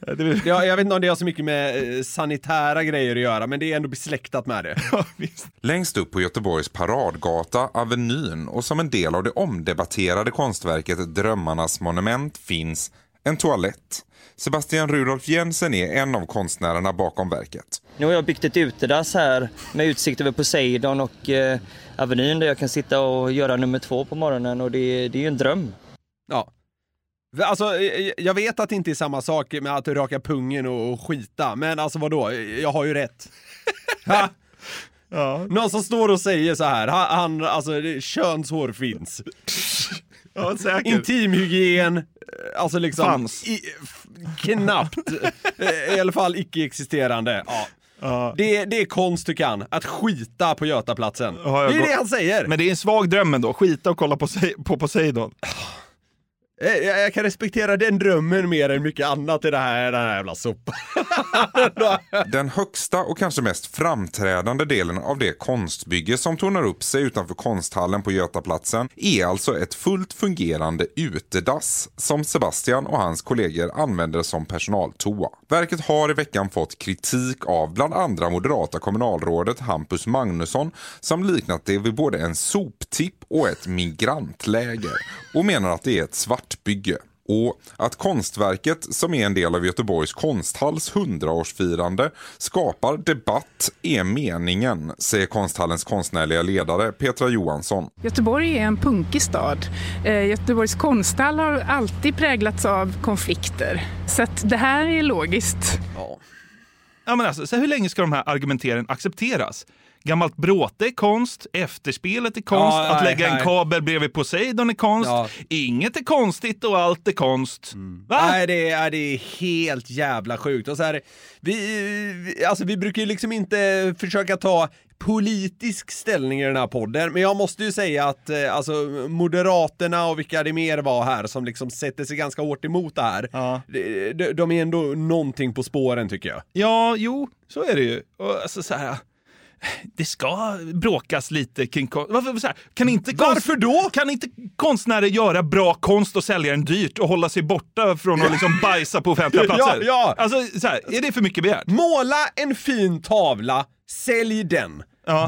Det, Ja, jag vet inte om det har så mycket med eh, sanitära grejer att göra, men det är ändå besläktat med det. (laughs) Längst upp på Göteborgs paradgata, Avenyn och som en del av det omdebatterade konstverket Drömmarnas monument finns en toalett. Sebastian Rudolf Jensen är en av konstnärerna bakom verket. Nu har jag byggt ett utedass här med utsikt över Poseidon och eh, Avenyn där jag kan sitta och göra nummer två på morgonen och det, det är ju en dröm. Ja. Alltså, eh, jag vet att det inte är samma sak med att raka pungen och skita, men alltså vadå? Jag har ju rätt. (laughs) Ja. Någon som står och säger så här, han, alltså det- könshår finns. Ja, säkert. Intimhygien, eh, alltså liksom... Fanns. I, knappt. (laughs) Eh, I alla fall icke-existerande. Ja. Ja. Det, det är konst tycker han, att skita på Götaplatsen. Jag det är gått- det han säger. Men det är en svag dröm ändå, skita och kolla på, på Poseidon. Eh, Jag, jag kan respektera den drömmen mer än mycket annat i det här, den här jävla sopan. (laughs) Den högsta och kanske mest framträdande delen av det konstbygge som tornar upp sig utanför konsthallen på Götaplatsen är alltså ett fullt fungerande utedass som Sebastian och hans kollegor använder som personaltoa. Verket har i veckan fått kritik av bland andra moderata kommunalrådet Hampus Magnusson som liknat det vid både en soptipp och ett migrantläger och menar att det är ett svartbygge. Och att konstverket, som är en del av Göteborgs konsthalls 100-årsfirande, skapar debatt är meningen, säger konsthallens konstnärliga ledare Petra Johansson. Göteborg är en punkig stad. Eh, Göteborgs konsthall har alltid präglats av konflikter. Så att det här är logiskt. Ja, men alltså, så hur länge ska de här argumenteren accepteras? Gammalt bråte är konst, efterspelet är konst, Ja, att nej, lägga en nej. kabel bredvid Poseidon är konst, Ja. inget är konstigt och allt är konst. Va? Nej, det är, det är helt jävla sjukt. Och så här, vi, alltså, vi brukar ju liksom inte försöka ta politisk ställning i den här podden, men jag måste ju säga att eh, alltså, Moderaterna och vilka det mer var här som liksom sätter sig ganska hårt emot det här, de, de, de är ändå någonting på spåren tycker jag. Ja, jo, så är det ju. Och, alltså, så här, det ska bråkas lite kring konst. Kan inte konst, Varför då? Kan inte konstnärer göra bra konst och sälja den dyrt och hålla sig borta från att liksom (laughs) bajsa på offentliga Ja, platser? ja. Alltså, så här, är det för mycket begärt? Måla en fin tavla, sälj den.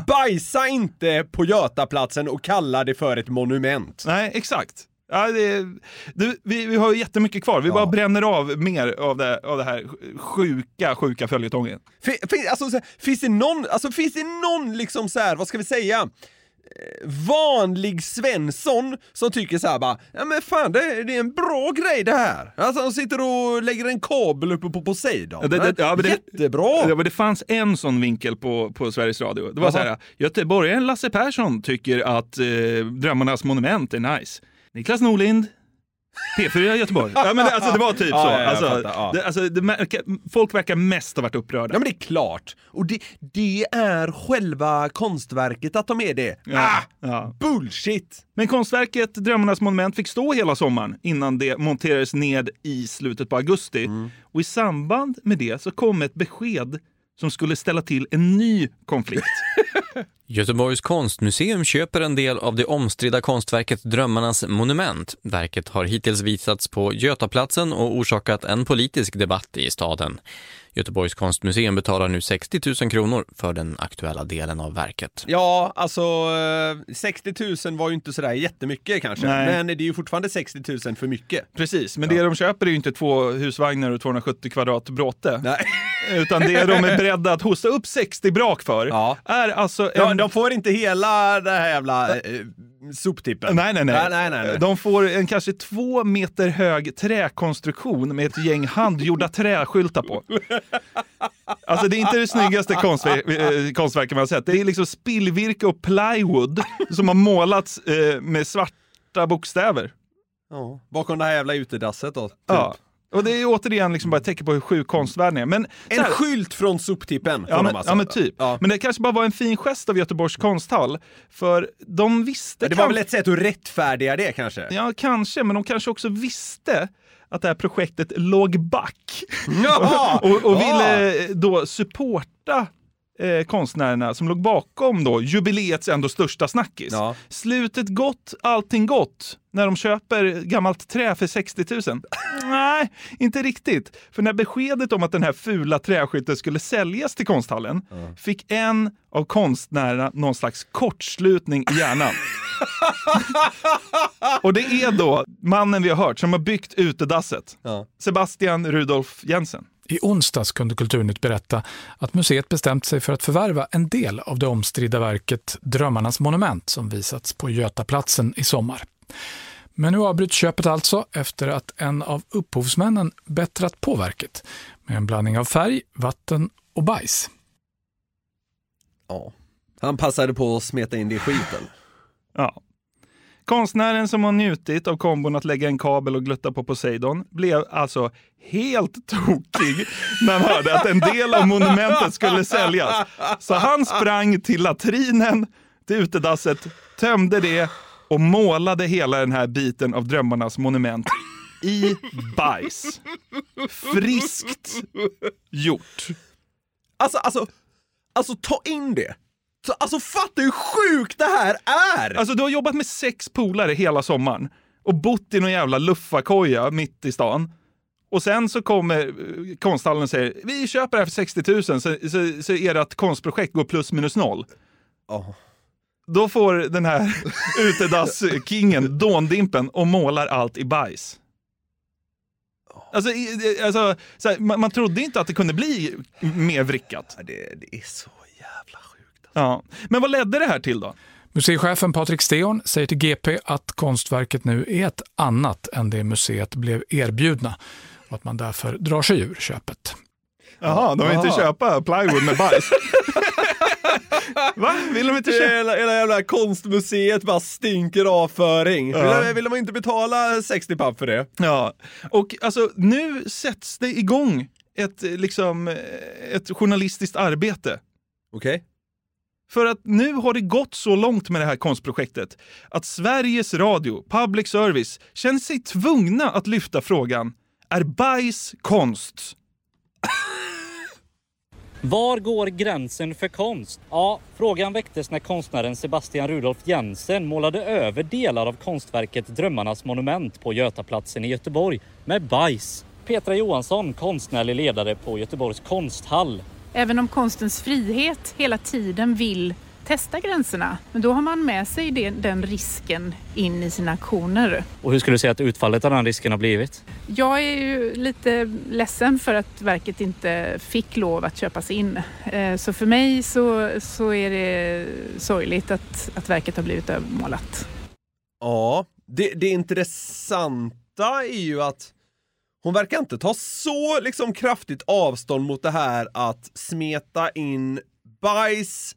Bajsa inte på Götaplatsen och kalla det för ett monument. Nej, exakt. Ja, det, du, vi, vi har ju jättemycket kvar. Vi bara bränner av mer av det, av det här sjuka, sjuka följetongen. Fin, fin, alltså, så finns det någon, alltså finns det någon liksom så här, vad ska vi säga? eh, Vanlig Svensson som tycker så här bara, ja men fan det, det är en bra grej det här. Alltså de sitter och lägger en kabel uppe på Poseidon. Ja, det- det- ja, men det- Jättebra! Ja, men det fanns en sån vinkel på, på Sveriges Radio. Det var så Jaha. här, göteborgaren Lasse Persson tycker att eh, Drömmarnas monument är nice. Niklas Norlind, P4 Göteborg. Ja, men det, alltså, det var typ Ja, så. ja, jag alltså, fattar, ja. det, alltså, det, märker- folk verkar mest ha varit upprörda. Ja men det är klart. Och det, det är själva konstverket att de är det. Ah, Ja. bullshit! Men konstverket Drömmarnas monument fick stå hela sommaren innan det monterades ned i slutet på augusti. Och i samband med det så kom ett besked som skulle ställa till en ny konflikt. (laughs) Göteborgs konstmuseum köper en del av det omstridda konstverket Drömmarnas monument. Verket har hittills visats på Götaplatsen och orsakat en politisk debatt i staden. Göteborgs konstmuseum betalar nu 60 000 kronor för den aktuella delen av verket. Ja, alltså eh, 60 000 var ju inte sådär jättemycket kanske, Nej. men det är ju fortfarande 60 000 för mycket. Precis, men det de köper är ju inte två husvagnar och 270 kvadrat bråte. Nej. (laughs) Utan det de är beredda att hosta upp 60 brak för är alltså... Ja, en- de får inte hela det här jävla eh, soptippen. Nej, nej, nej. nej, nej, nej, nej. De får en kanske två meter hög träkonstruktion med ett gäng handgjorda träskyltar på. Alltså det är inte det snyggaste konstver- eh, konstverket man har sett. Det är liksom spillvirke och plywood som har målats eh, med svarta bokstäver. Ja, bakom det här jävla utedasset då. Typ. Ja. Och det är återigen liksom bara ett tecken på hur sjuk konstvärlden är. Men, En här- skylt från soptippen Ja men, alltså. ja men typ. Men det kanske bara var en fin gest av Göteborgs konsthall. För de visste... Ja, det var väl ett sätt att rättfärdiga det kanske? Ja, kanske, men de kanske också visste att det här projektet låg back. (laughs) Och, och Ja. ville då supporta eh, konstnärerna som låg bakom då jubileets ändå största snackis. Slutet gott, allting gott när de köper gammalt trä för 60 000. (laughs) Nej, inte riktigt. För när beskedet om att den här fula träskylten skulle säljas till konsthallen fick en av konstnärerna någon slags kortslutning i hjärnan. (laughs) Och det är då mannen vi har hört som har byggt utedasset. Sebastian Rudolf Jensen. I onsdags kunde Kulturnytt berätta att museet bestämt sig för att förvärva en del av det omstridda verket Drömmarnas monument som visats på Götaplatsen i sommar. Men nu avbryts köpet alltså efter att en av upphovsmännen bättrat på verket med en blandning av färg, vatten och bajs. Ja. Han passade på att smeta in det i skiten. Ja. Konstnären som har njutit av kombon att lägga en kabel och glutta på Poseidon blev alltså helt (laughs) tokig när han hörde att en del av monumentet skulle säljas. Så han sprang till latrinen, till utedasset, tömde det och målade hela den här biten av drömmarnas monument i bajs. Friskt gjort. Alltså, alltså, alltså ta in det. Så, alltså fatta hur sjukt det här är! Alltså du har jobbat med sex polare hela sommaren och bott i någon jävla luffarkoja mitt i stan. Och sen så kommer eh, konsthallen och säger vi köper det här för 60 000 så, så, så ert konstprojekt går plus minus noll. Då får den här (laughs) utedass-kingen dåndimpen och målar allt i bajs. Alltså, alltså så här, man, man trodde inte att det kunde bli mer vrickat. Det, det är så. Ja. Men vad ledde det här till då? Museichefen Patrik Steon säger till GP att konstverket nu är ett annat än det museet blev erbjudna och att man därför drar sig ur köpet. Jaha, de vill inte Jaha. köpa plywood med bajs. (laughs) Va? Vill de inte köpa? Hela, hela jävla konstmuseet bara stinker avföring. Ja. Vill, vill de inte betala 60 papp för det? Ja, och alltså nu sätts det igång ett, liksom, ett journalistiskt arbete. Okej. För att nu har det gått så långt med det här konstprojektet att Sveriges Radio, public service, känner sig tvungna att lyfta frågan Är bajs konst? Var går gränsen för konst? Ja, frågan väcktes när konstnären Sebastian Rudolf Jensen målade över delar av konstverket Drömmarnas monument på Götaplatsen i Göteborg med bajs. Petra Johansson, konstnärlig ledare på Göteborgs konsthall. Även om konstens frihet hela tiden vill testa gränserna, men då har man med sig den risken in i sina aktioner. Och hur skulle du säga att utfallet av den risken har blivit? Jag är ju lite ledsen för att verket inte fick lov att köpas in. Eh, Så för mig så, så är det sorgligt att, att verket har blivit övermålat. Ja, det, det intressanta är ju att hon verkar inte ta så liksom kraftigt avstånd mot det här att smeta in bajs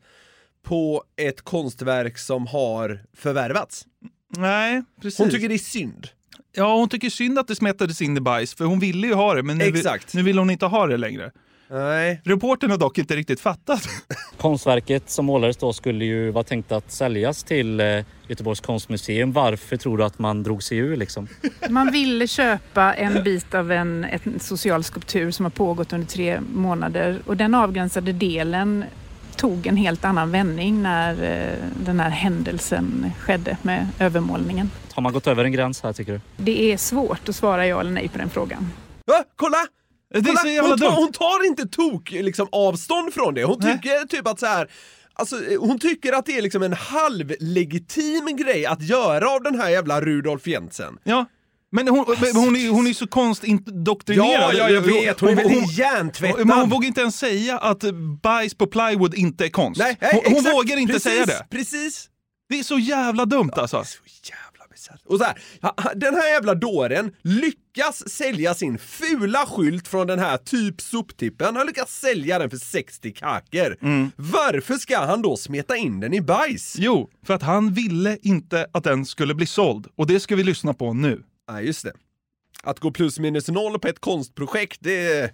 på ett konstverk som har förvärvats. Nej, precis. Hon tycker det är synd. Ja, hon tycker synd att det smetades in i bajs, för hon ville ju ha det, men nu, vill- Exakt. nu vill hon inte ha det längre. Nej. Reportern har dock inte riktigt fattat. (laughs) Konstverket som målades då skulle ju vara tänkt att säljas till eh, Göteborgs konstmuseum. Varför tror du att man drog sig ur liksom? (laughs) Man ville köpa en bit av en, en social skulptur som har pågått under tre månader och den avgränsade delen tog en helt annan vändning när eh, den här händelsen skedde med övermålningen. Har man gått över en gräns här tycker du? Det är svårt att svara ja eller nej på den frågan. Va? Kolla! Det är så jävla hon, tar, dumt. hon tar inte tok liksom, avstånd från det. Hon tycker typ att så här. Alltså, hon tycker att det är liksom en halvlegitim grej att göra av den här jävla Rudolf Jensen. Ja. Men hon, men hon, är, hon är så konstindoktrinerad. Ja, ja, jag vet. Hon är väldigt hjärntvättad. Men hon vågar inte ens säga att bajs på plywood inte är konst. Nej, nej, hon hon vågar inte Precis, säga det. Precis. Det är så jävla dumt alltså. Och så här, den här jävla dåren lyckas sälja sin fula skylt från den här typ soptippen. Han lyckas sälja den för 60 kaker. Varför ska han då smeta in den i bajs? Jo, för att han ville inte att den skulle bli såld. Och det ska vi lyssna på nu. Nej, just det. Att gå plus minus noll på ett konstprojekt, det,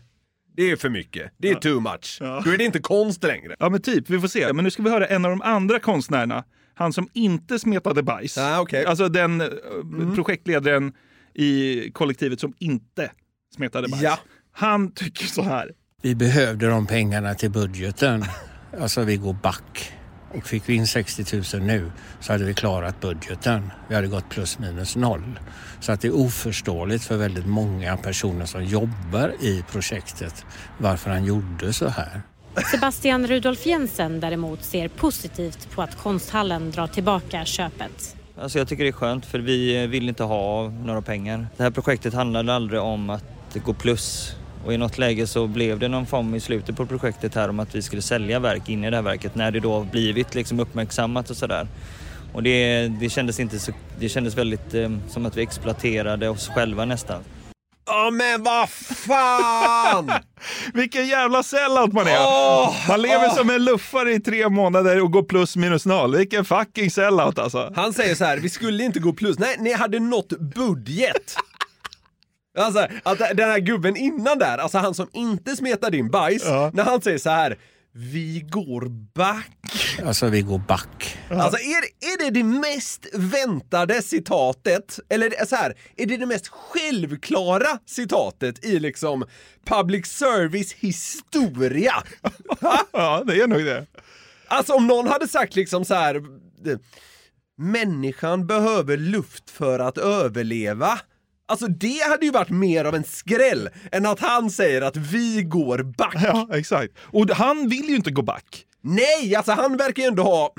det är för mycket. Det är too much. Då är det inte konst längre. Ja men typ, vi får se. Men nu ska vi höra en av de andra konstnärerna. Han som inte smetade bajs. Alltså den eh, projektledaren i kollektivet som inte smetade bajs. Ja. Han tycker så här. Vi behövde de pengarna till budgeten. Alltså vi går back. Och fick vi in 60 000 nu så hade vi klarat budgeten. Vi hade gått plus minus noll. Så att det är oförståeligt för väldigt många personer som jobbar i projektet varför han gjorde så här. Sebastian Rudolf Jensen däremot ser positivt på att konsthallen drar tillbaka köpet. Alltså jag tycker det är skönt för vi eh, vill inte ha några pengar. Det här projektet handlade aldrig om att gå plus. Och i något läge så blev det någon form i slutet på projektet här om att vi skulle sälja verk in i det här verket när det då blivit liksom uppmärksammat och sådär. Och det, det kändes inte så, det kändes väldigt eh, som att vi exploaterade oss själva nästan. Ja men vad fan! (laughs) Vilken jävla sellout man är! Åh! man lever Åh! som en luffare i tre månader och går plus minus noll. Vilken fucking sellout alltså. Han säger så här, vi skulle inte gå plus. Nej, ni hade nått budget. Alltså, att den här gubben innan där, alltså han som inte smetade in bajs, när han säger så här, vi går back. Alltså vi går back. Alltså är, det- är det det mest väntade citatet, eller så här, är det det mest självklara citatet i liksom public service historia? (laughs) ja, det är nog det. Alltså om någon hade sagt liksom så här, människan behöver luft för att överleva. Alltså det hade ju varit mer av en skräll än att han säger att vi går back. Ja, exakt. Och han vill ju inte gå back. Nej, alltså han verkar ju ändå ha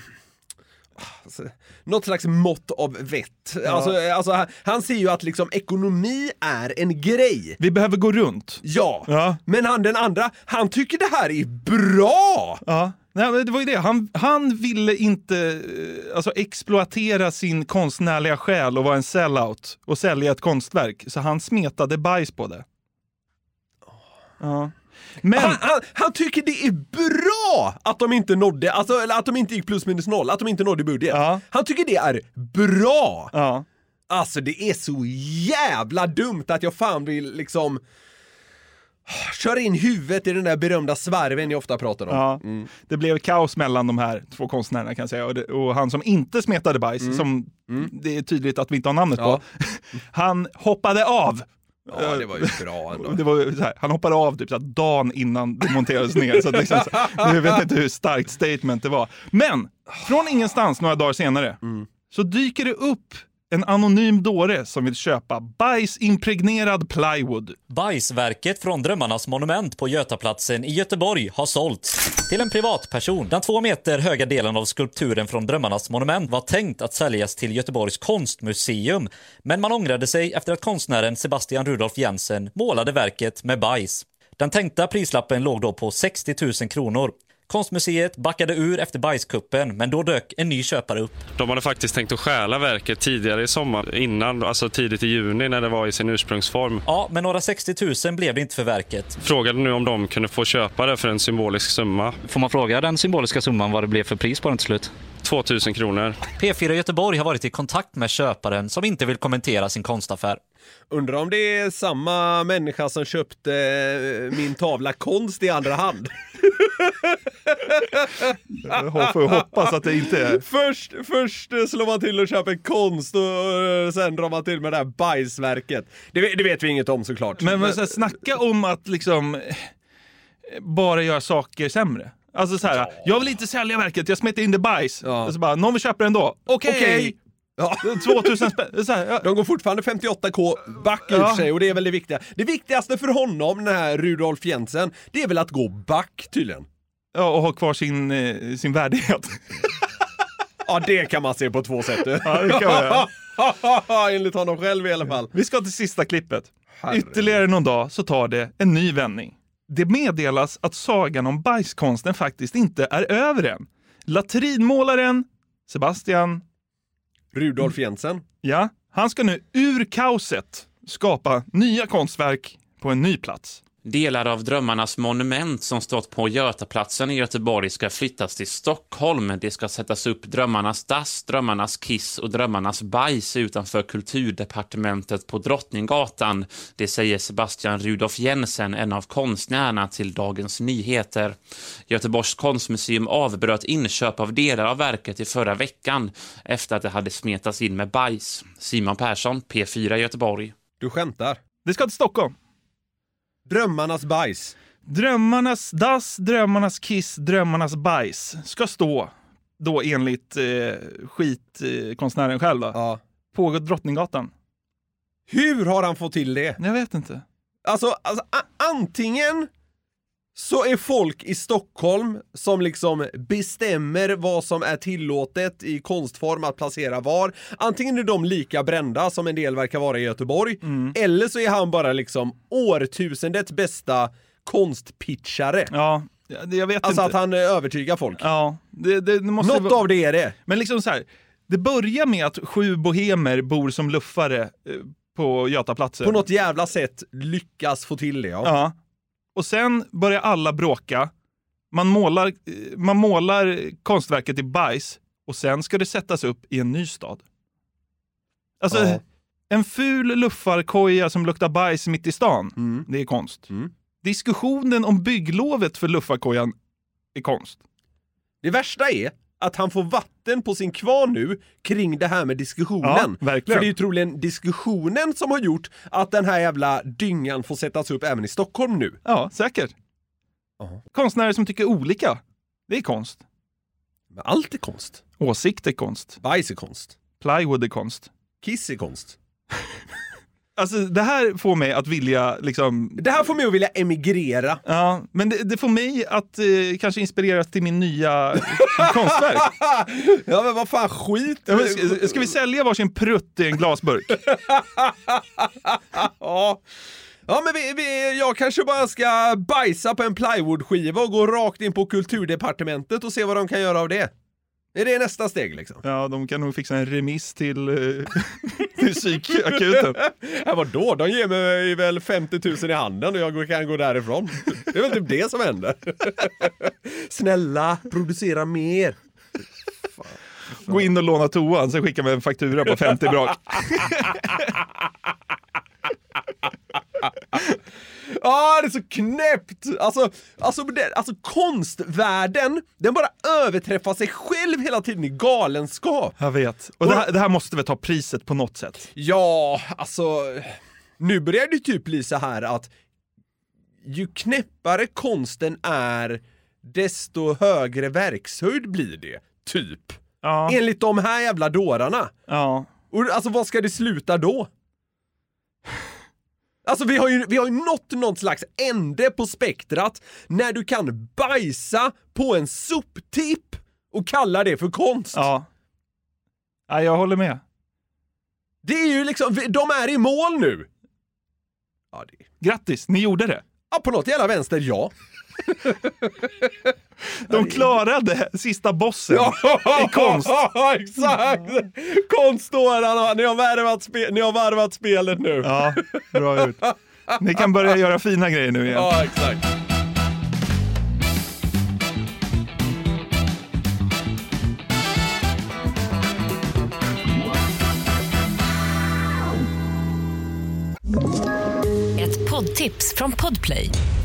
alltså, något slags mått av vett. Ja. Alltså, alltså, han- ser ju att liksom ekonomi är en grej. Vi behöver gå runt. Ja, Ja. men han den andra, han tycker det här är bra! Ja. Nej, men det var ju det. Han, han ville inte eh, alltså, exploatera sin konstnärliga själ och vara en sellout och sälja ett konstverk. Så han smetade bajs på det. Ja. Men... Han, han, han tycker det är bra att de inte nådde, alltså, eller att de inte gick plus minus noll, att de inte nådde budget. Han tycker det är bra! Ja. Alltså det är så jävla dumt att jag fan vill liksom köra in huvudet i den där berömda svarven jag ofta pratar om. Ja, Det blev kaos mellan de här två konstnärerna kan jag säga. Och, det, och han som inte smetade bajs, Mm. som det är tydligt att vi inte har namnet Ja. på, (laughs) han hoppade av. Ja, det var ju bra ändå. Var här, han hoppade av typ så här, dagen innan det monterades ner. Så att liksom, så, jag vet inte hur starkt statement det var. Men från ingenstans några dagar senare Mm. så dyker det upp en anonym dåre som vill köpa bajsimpregnerad plywood. Bajsverket från Drömmarnas monument på Götaplatsen i Göteborg har sålts till en privatperson. Den två meter höga delen av skulpturen från Drömmarnas monument var tänkt att säljas till Göteborgs konstmuseum. Men man ångrade sig efter att konstnären Sebastian Rudolf Jensen målade verket med bajs. Den tänkta prislappen låg då på 60 000 kronor. Konstmuseet backade ur efter bajskuppen, men då dök en ny köpare upp. De hade faktiskt tänkt att stjäla verket tidigare i sommar, innan, alltså tidigt i juni när det var i sin ursprungsform. Ja, men några 60 000 blev det inte för verket. Frågade nu om de kunde få köpa det för en symbolisk summa. Får man fråga den symboliska summan vad det blev för pris på den till slut? 2000 kronor. P4 Göteborg har varit i kontakt med köparen som inte vill kommentera sin konstaffär. Undrar om det är samma människa som köpte eh, min tavla konst i andra hand. Jag får hoppas att det inte är. Först, först slår man till och köper konst och eh, sen drar man till med det här bajsverket. Det, det vet vi inget om såklart. Men, men så här, snacka om att liksom eh, bara göra saker sämre. Alltså så här, jag vill inte sälja verket, jag smetar in det bajs. Och så bara, någon vill köpa det ändå. Okej! Okej. Ja. 2000 spänn. Ja. De går fortfarande 58k back ur Ja. sig och det är väl det viktiga. Det viktigaste för honom, den här Rudolf Jensen, det är väl att gå back tydligen. Ja, och ha kvar sin, eh, sin värdighet. (laughs) Ja, det kan man se på två sätt. Ja, det kan man. (laughs) Enligt honom själv i alla fall. Vi ska till sista klippet. Herregud. Ytterligare någon dag så tar det en ny vändning. Det meddelas att sagan om bajskonsten faktiskt inte är över än. Latrinmålaren Sebastian Rudolf Jensen. Ja, han ska nu ur kaoset skapa nya konstverk på en ny plats. Delar av Drömmarnas monument som stått på Götaplatsen i Göteborg ska flyttas till Stockholm. Det ska sättas upp Drömmarnas dass, Drömmarnas kiss och Drömmarnas bajs utanför Kulturdepartementet på Drottninggatan. Det säger Sebastian Rudolf Jensen, en av konstnärerna till Dagens Nyheter. Göteborgs konstmuseum avbröt inköp av delar av verket i förra veckan efter att det hade smetats in med bajs. Simon Persson, P4 Göteborg. Du skämtar? Det ska till Stockholm. Drömmarnas bajs. Drömmarnas dass, drömmarnas kiss, drömmarnas bajs ska stå, då enligt eh, skitkonstnären själv, då, Ja. på Drottninggatan. Hur har han fått till det? Jag vet inte. Alltså, alltså a- antingen så är folk i Stockholm som liksom bestämmer vad som är tillåtet i konstform att placera var. Antingen är de lika brända som en del verkar vara i Göteborg, eller så är han bara liksom årtusendets bästa konstpitchare. Ja, jag vet Alltså inte. att han eh, övertygar folk. Ja, det, det, måste Något av det är det. Men liksom så här, det börjar med att sju bohemer bor som luffare eh, på Götaplatsen. På något jävla sätt lyckas få till det. Ja. Ja. Och sen börjar alla bråka. Man målar, man målar konstverket i bajs och sen ska det sättas upp i en ny stad. Alltså, Ja. en ful luffarkoja som luktar bajs mitt i stan, Mm. det är konst. Diskussionen om bygglovet för luffarkojan är konst. Det värsta är att han får vatten på sin kvarn nu kring det här med diskussionen. Ja. För det är ju troligen diskussionen som har gjort att den här jävla dyngan får sättas upp även i Stockholm nu. Ja, säkert. Konstnärer som tycker olika, det är konst. Men allt är konst. Åsikt är konst. Bajs är konst. Plywood är konst. Kiss är konst. (laughs) Alltså det här får mig att vilja liksom... Det här får mig att vilja emigrera. Ja, men det, det får mig att eh, kanske inspireras till min nya konstverk. (laughs) ja men vad fan, skit! Ja, men ska, ska vi sälja varsin prutt i en glasburk? (laughs) ja. Ja men vi, vi, jag kanske bara ska bajsa på en plywoodskiva och gå rakt in på kulturdepartementet och se vad de kan göra av det. Är det nästa steg liksom? Ja, de kan nog fixa en remiss till, eh, (laughs) till psykakuten. (laughs) Ja, vadå? De ger mig väl 50 000 i handen och jag kan gå därifrån. Det är väl typ det som händer. (laughs) Snälla, producera mer. Gå in och låna toan, sen skicka med en faktura på 50 brak. Ah, det är så knäppt! Alltså, alltså, det, alltså konstvärlden, den bara överträffar sig själv hela tiden i galenskap. Jag vet. Och det här, det här måste väl ta priset på något sätt? Ja, alltså... Nu börjar det typ bli så här att ju knäppare konsten är, desto högre verkshöjd blir det. Typ. Ja. Enligt de här jävla dårarna. Ja. Och alltså vad ska det sluta då? Alltså vi har ju, vi har ju nått någon slags ände på spektrat när du kan bajsa på en soptipp och kalla det för konst. Ja. ja, jag håller med. Det är ju liksom, de är i mål nu. Grattis, ni gjorde det. Ja, på något jävla vänster, ja. (laughs) De klarade sista bossen i konst. (laughs) Ja, exakt! Konstårarna, ni har värvat, spe, ni har varvat spelet nu. Ja, bra ut. Ni kan börja göra fina grejer nu igen. Ja, exakt. Ett poddtips från Podplay.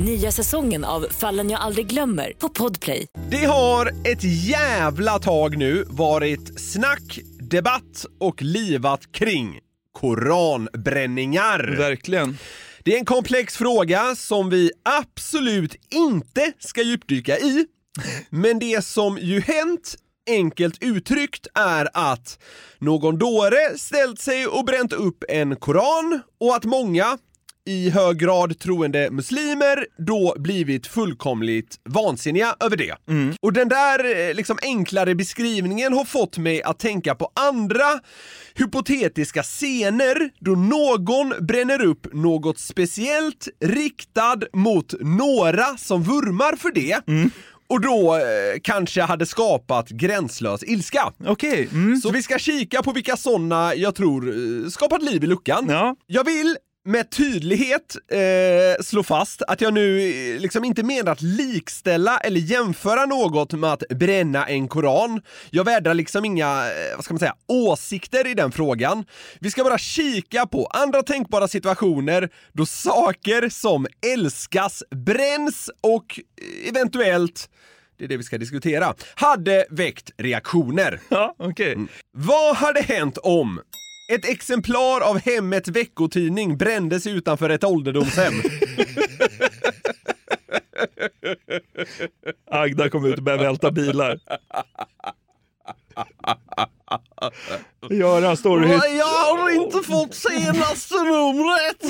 Nya säsongen av Fallen jag aldrig glömmer på Podplay. Det har ett jävla tag nu varit snack, debatt och livat kring koranbränningar. Verkligen. Det är en komplex fråga som vi absolut inte ska djupdyka i. Men det som ju hänt, enkelt uttryckt, är att någon dåre ställt sig och bränt upp en koran och att många, i hög grad troende muslimer då blivit fullkomligt vansinniga över det. Och den där eh, liksom enklare beskrivningen har fått mig att tänka på andra hypotetiska scener då någon bränner upp något speciellt riktad mot några som vurmar för det och då eh, kanske hade skapat gränslös ilska. Okej. Så vi ska kika på vilka sådana jag tror eh, skapat liv i luckan. Ja. Jag vill med tydlighet eh, slå fast att jag nu eh, liksom inte menar att likställa eller jämföra något med att bränna en koran. Jag vädrar liksom inga, eh, vad ska man säga, åsikter i den frågan. Vi ska bara kika på andra tänkbara situationer då saker som älskas bränns och eh, eventuellt det är det vi ska diskutera, hade väckt reaktioner. Ja, okej. Mm. Vad hade hänt om ett exemplar av Hemmets veckotidning brändes utanför ett ålderdomshem? (laughs) Agda kom ut och började välta bilar. Göran står och hytt- Jag har inte fått senaste numret!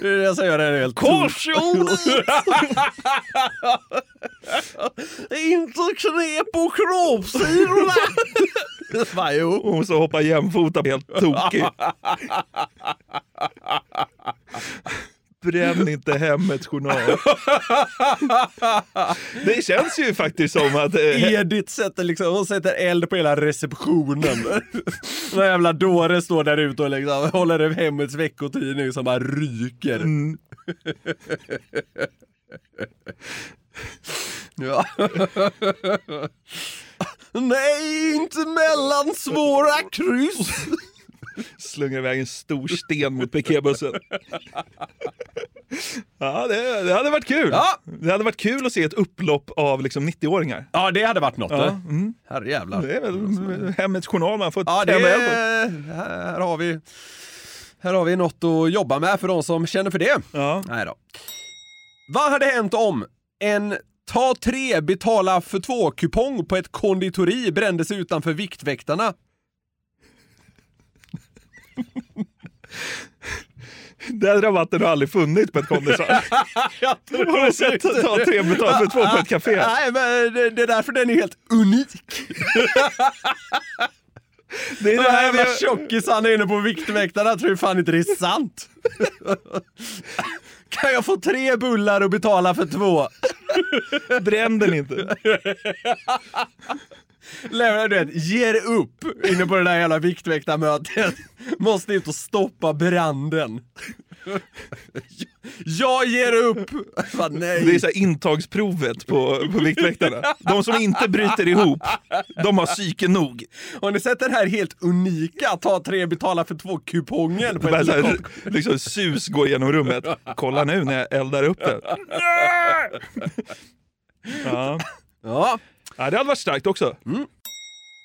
Det är det jag säger, det är helt Korsordet! (laughs) Inte knep på kroppssidorna! (laughs) Va, jo. Och så hoppar jämfota helt tokig. Bränn inte hemmets journal. (laughs) Det känns ju faktiskt som att... eh, Edith sätter liksom, hon sätter eld på hela receptionen. (laughs) Någon jävla dåre står där ute och liksom håller upp Hemmets veckotidning som bara ryker. Mm. ja. Nej, inte mellan svåra kryss. slungar iväg en stor sten mot piketbussen. Ja, det, det hade varit kul. Ja. Det hade varit kul att se ett upplopp av liksom 90-åringar. Ja, det hade varit något. Ja, mm. Herrejävlar. Det är väl Hemmets Journal man får Ja, det på. här har vi här har vi något att jobba med för de som känner för det. Ja. Nej då. Vad hade hänt om en ta tre betala för två kupong på ett konditori brändes utanför Viktväktarna? Den rabatten har aldrig funnits på ett kondisar. (laughs) Har du sett inte ta tre betalt för två på ett café? Nej, men det, är därför den är helt unik. Det är De det här jävla tjockisarna inne på Viktväktarna tror ju fan inte det är sant. Kan jag få tre bullar och betala för två? Bränn den inte. Lämnar du vet, ger upp inne på det där jävla Viktväktarmötet. Måste ut och stoppa branden. (laughs) Jag ger upp! Bara, nej. Det är så här intagsprovet på, på Viktväktarna. De som inte bryter ihop, de har psyke nog. Har ni sett den här helt unika ta tre betala för två kupongen? På ett så här, (laughs) liksom sus går genom rummet. Kolla nu när jag eldar upp den. Ja. Ja. ja, det hade varit starkt också.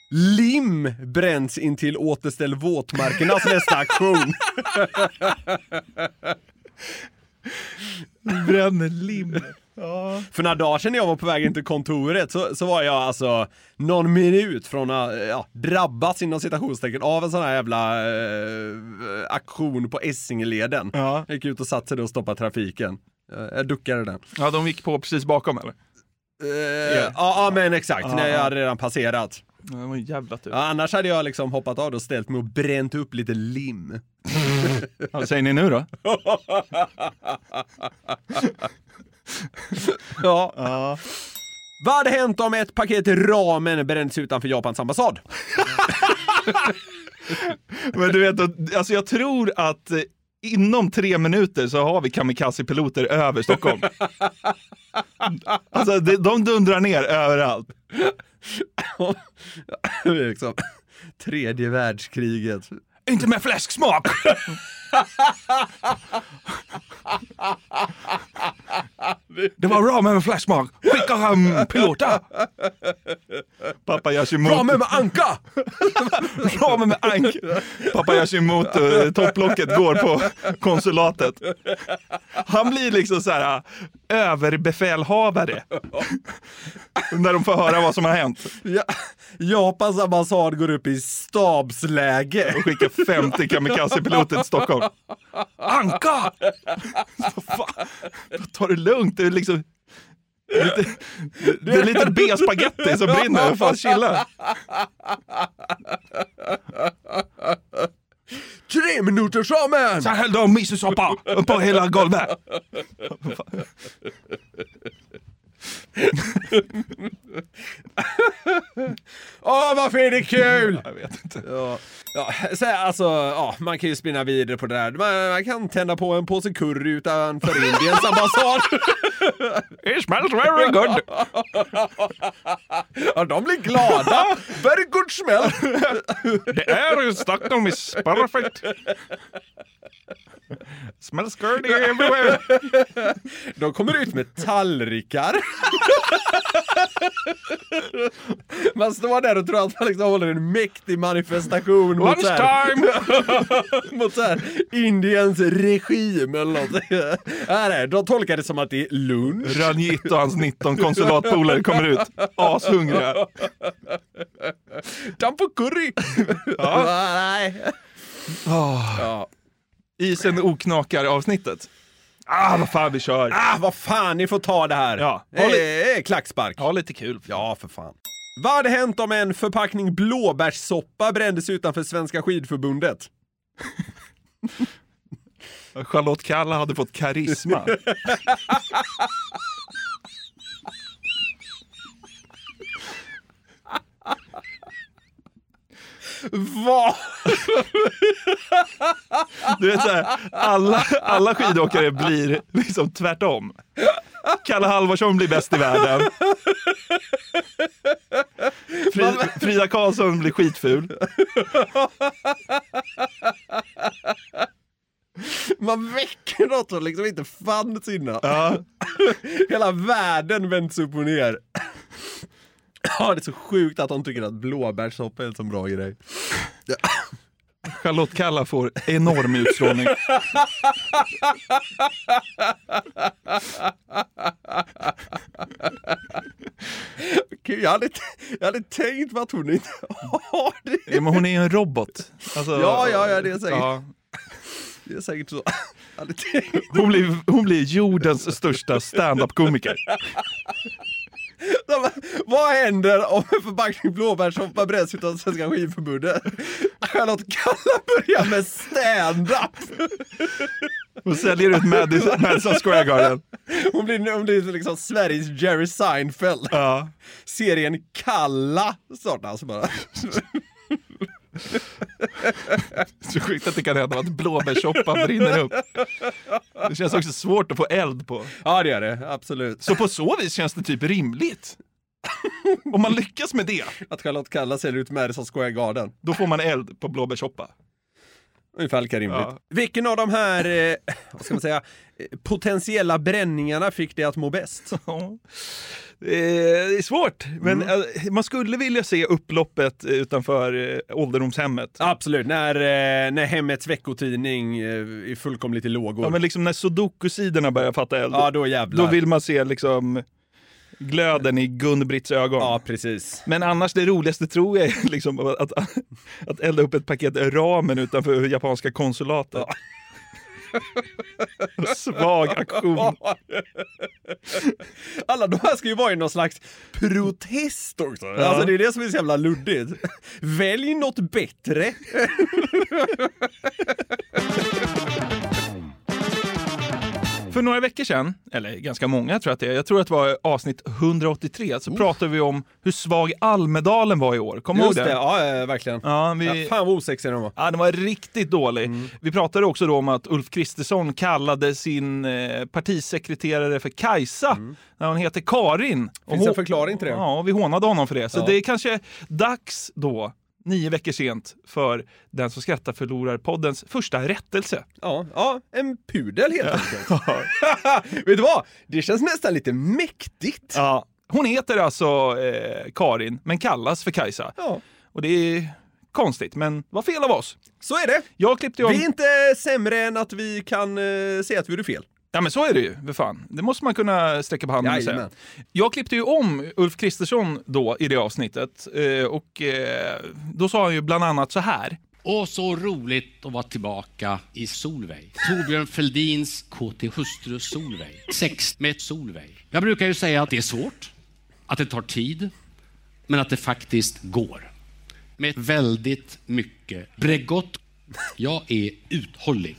Lim bränns in till återställ våtmarkernas nästa aktion. (laughs) Bränner lim. För några dagar sedan när jag var på väg in till kontoret så, så var jag alltså någon minut från att ja, drabbas inom citationstecken av en sån här jävla eh, aktion på Essingeleden. Ja. Jag gick ut och satte sig och stoppade trafiken. Jag, jag duckade den. Ja, de gick på precis bakom eller? Eh, ja, ja, men exakt. Ja, när jag ja. hade redan passerat. Ja, Det var en jävla tur. Ja, annars hade jag liksom hoppat av och ställt mig och bränt upp lite lim. (laughs) Vad säger ni nu då? (laughs) ja. Vad hade hänt om ett paket ramen bränns utanför Japans ambassad? (laughs) Men du vet, alltså jag tror att eh, inom tre minuter så har vi kamikaze-piloter över Stockholm. Alltså de dundrar ner överallt. Det är liksom tredje världskriget. Inte med fläsksmak! (laughs) Det var ramen med fläsksmak. Skicka hem piloter! Pappa Yashimoto. Ramen med anka! ramen med ank. Pappa Yashimoto, eh, topplocket går på konsulatet. Han blir liksom så här äh, överbefälhavare. När de får höra vad som har hänt. Ja, Japans ambassad går upp i stabsläge. Och skickar 50 kamikaze-piloter till Stockholm. Anka! Ta det lugnt. Det är liksom... Lite, det är lite B-spaghetti som brinner. Fan, chilla. Tre minuters ramen! Sen hällde de misosoppa på hela golvet. Åh, varför är det kul? Jag vet inte. Ja, ja, så alltså, ja, man kan ju spinna vidare på det där. Man, man kan tända på en påse curry utanför Indiens ambassad. (laughs) It smells very good. Ja, de blir glada. Very good smell. The air in Stockholm is perfect. Smells good everywhere. (laughs) De kommer ut med tallrikar. (laughs) Man står där och tror att man liksom håller en mäktig manifestation mot, så här, (laughs) mot så här, Indiens regim eller något. Här är, de tolkar det som att det är lunch. Ranjit och hans 19 konsulatpolare kommer ut, ashungriga. Damp på curry! Ja. Nej. Ja. Isen oknakar avsnittet. Ah, vad fan vi kör. Ah, vad fan, ni får ta det här. Ja. Det är klackspark. Ha lite kul. Ja, för fan. Vad hade hänt om en förpackning blåbärssoppa brändes utanför Svenska skidförbundet? (laughs) Charlotte Kalla hade fått karisma. (laughs) Vad? Du vet såhär, alla, alla skidåkare blir liksom tvärtom. Kalle Halvarsson blir bäst i världen. Fri, Frida Karlsson blir skitful. Man väcker något som liksom inte fanns innan. Ja. Hela världen vänds upp och ner. (laughs) Ja, det är så sjukt att de tycker att blåbärssoppa är en så bra grej. (laughs) Charlotte Kalla får enorm utstrålning. (laughs) Gud, jag hade, jag hade tänkt på att hon inte har det. Ja, men hon är ju en robot. Alltså, Ja, ja, ja, det är säkert. Ja. Det är säkert så. Hon, blir, hon blir jordens största stand-up-komiker. De, vad händer om en förpackning blåbärssoppa bränns utav Svenska skidförbundet? Charlotte Kalla börjar med stand-up. Hon säljer ut Madison, Madison Square Garden. Hon blir, hon blir liksom Sveriges Jerry Seinfeld. Ja. Serien Kalla startas bara. (laughs) Så sjukt att det kan hända att blåbärssoppan brinner upp. Det känns också svårt att få eld på. Ja, det är det. Absolut. Så på så vis känns det typ rimligt. (laughs) Om man lyckas med det, Att Charlotte Kalla säljer ut Madison Square Garden. då får man eld på blåbärssoppa. Ungefär lika rimligt. Ja. Vilken av de här, eh, vad ska man säga, eh, potentiella bränningarna fick dig att må bäst? Det är svårt, men eh, man skulle vilja se upploppet utanför eh, ålderdomshemmet. Absolut, när, eh, när hemmets veckotidning eh, är fullkomligt i lågor. Ja, men liksom när sudoku-sidorna börjar fatta eld. Ja, då jävlar. Då vill man se liksom glöden i Gun-Britts ögon. Ja, precis. Men annars det roligaste tror jag är liksom att, att, elda upp ett paket ramen utanför japanska konsulatet. (laughs) Svag aktion. (laughs) Alla de här ska ju vara i någon slags protest också. Ja. Alltså det är det som är så jävla luddigt. Välj något bättre. (laughs) För några veckor sedan, eller ganska många tror jag att det är, jag tror att det var avsnitt 183, så pratade vi om hur svag Almedalen var i år. Kommer du ihåg det? det, ja verkligen. Ja, vi... Ja, fan vad osexiga de var. Ja, den var riktigt dålig. Vi pratade också då om att Ulf Kristersson kallade sin eh, partisekreterare för Kajsa, när hon heter Karin. Och Finns en hon- förklaring till det? Ja, och vi hånade honom för det. Så Ja. det är kanske dags då, nio veckor sent, för Den som skrattar förlorar-poddens första rättelse. Ja, ja, en pudel helt enkelt. (laughs) (laughs) Vet du vad? Det känns nästan lite mäktigt. Ja. Hon heter alltså eh, Karin, men kallas för Kajsa. Ja. Och det är konstigt, men var fel av oss. Så är det. Jag klippte om... Vi är inte sämre än att vi kan eh, säga att vi gjorde fel. Ja men så är det ju, för fan. Det måste man kunna sträcka på handen och säga. Jag klippte ju om Ulf Kristersson då i det avsnittet eh, och eh, då sa han ju bland annat så här. Och så roligt att vara tillbaka i Solveig. Torbjörn Fälldins KT-hustru Solveig. Sex med Solveig. Jag brukar ju säga att det är svårt, att det tar tid, men att det faktiskt går. Med väldigt mycket Bregott. Jag är uthållig,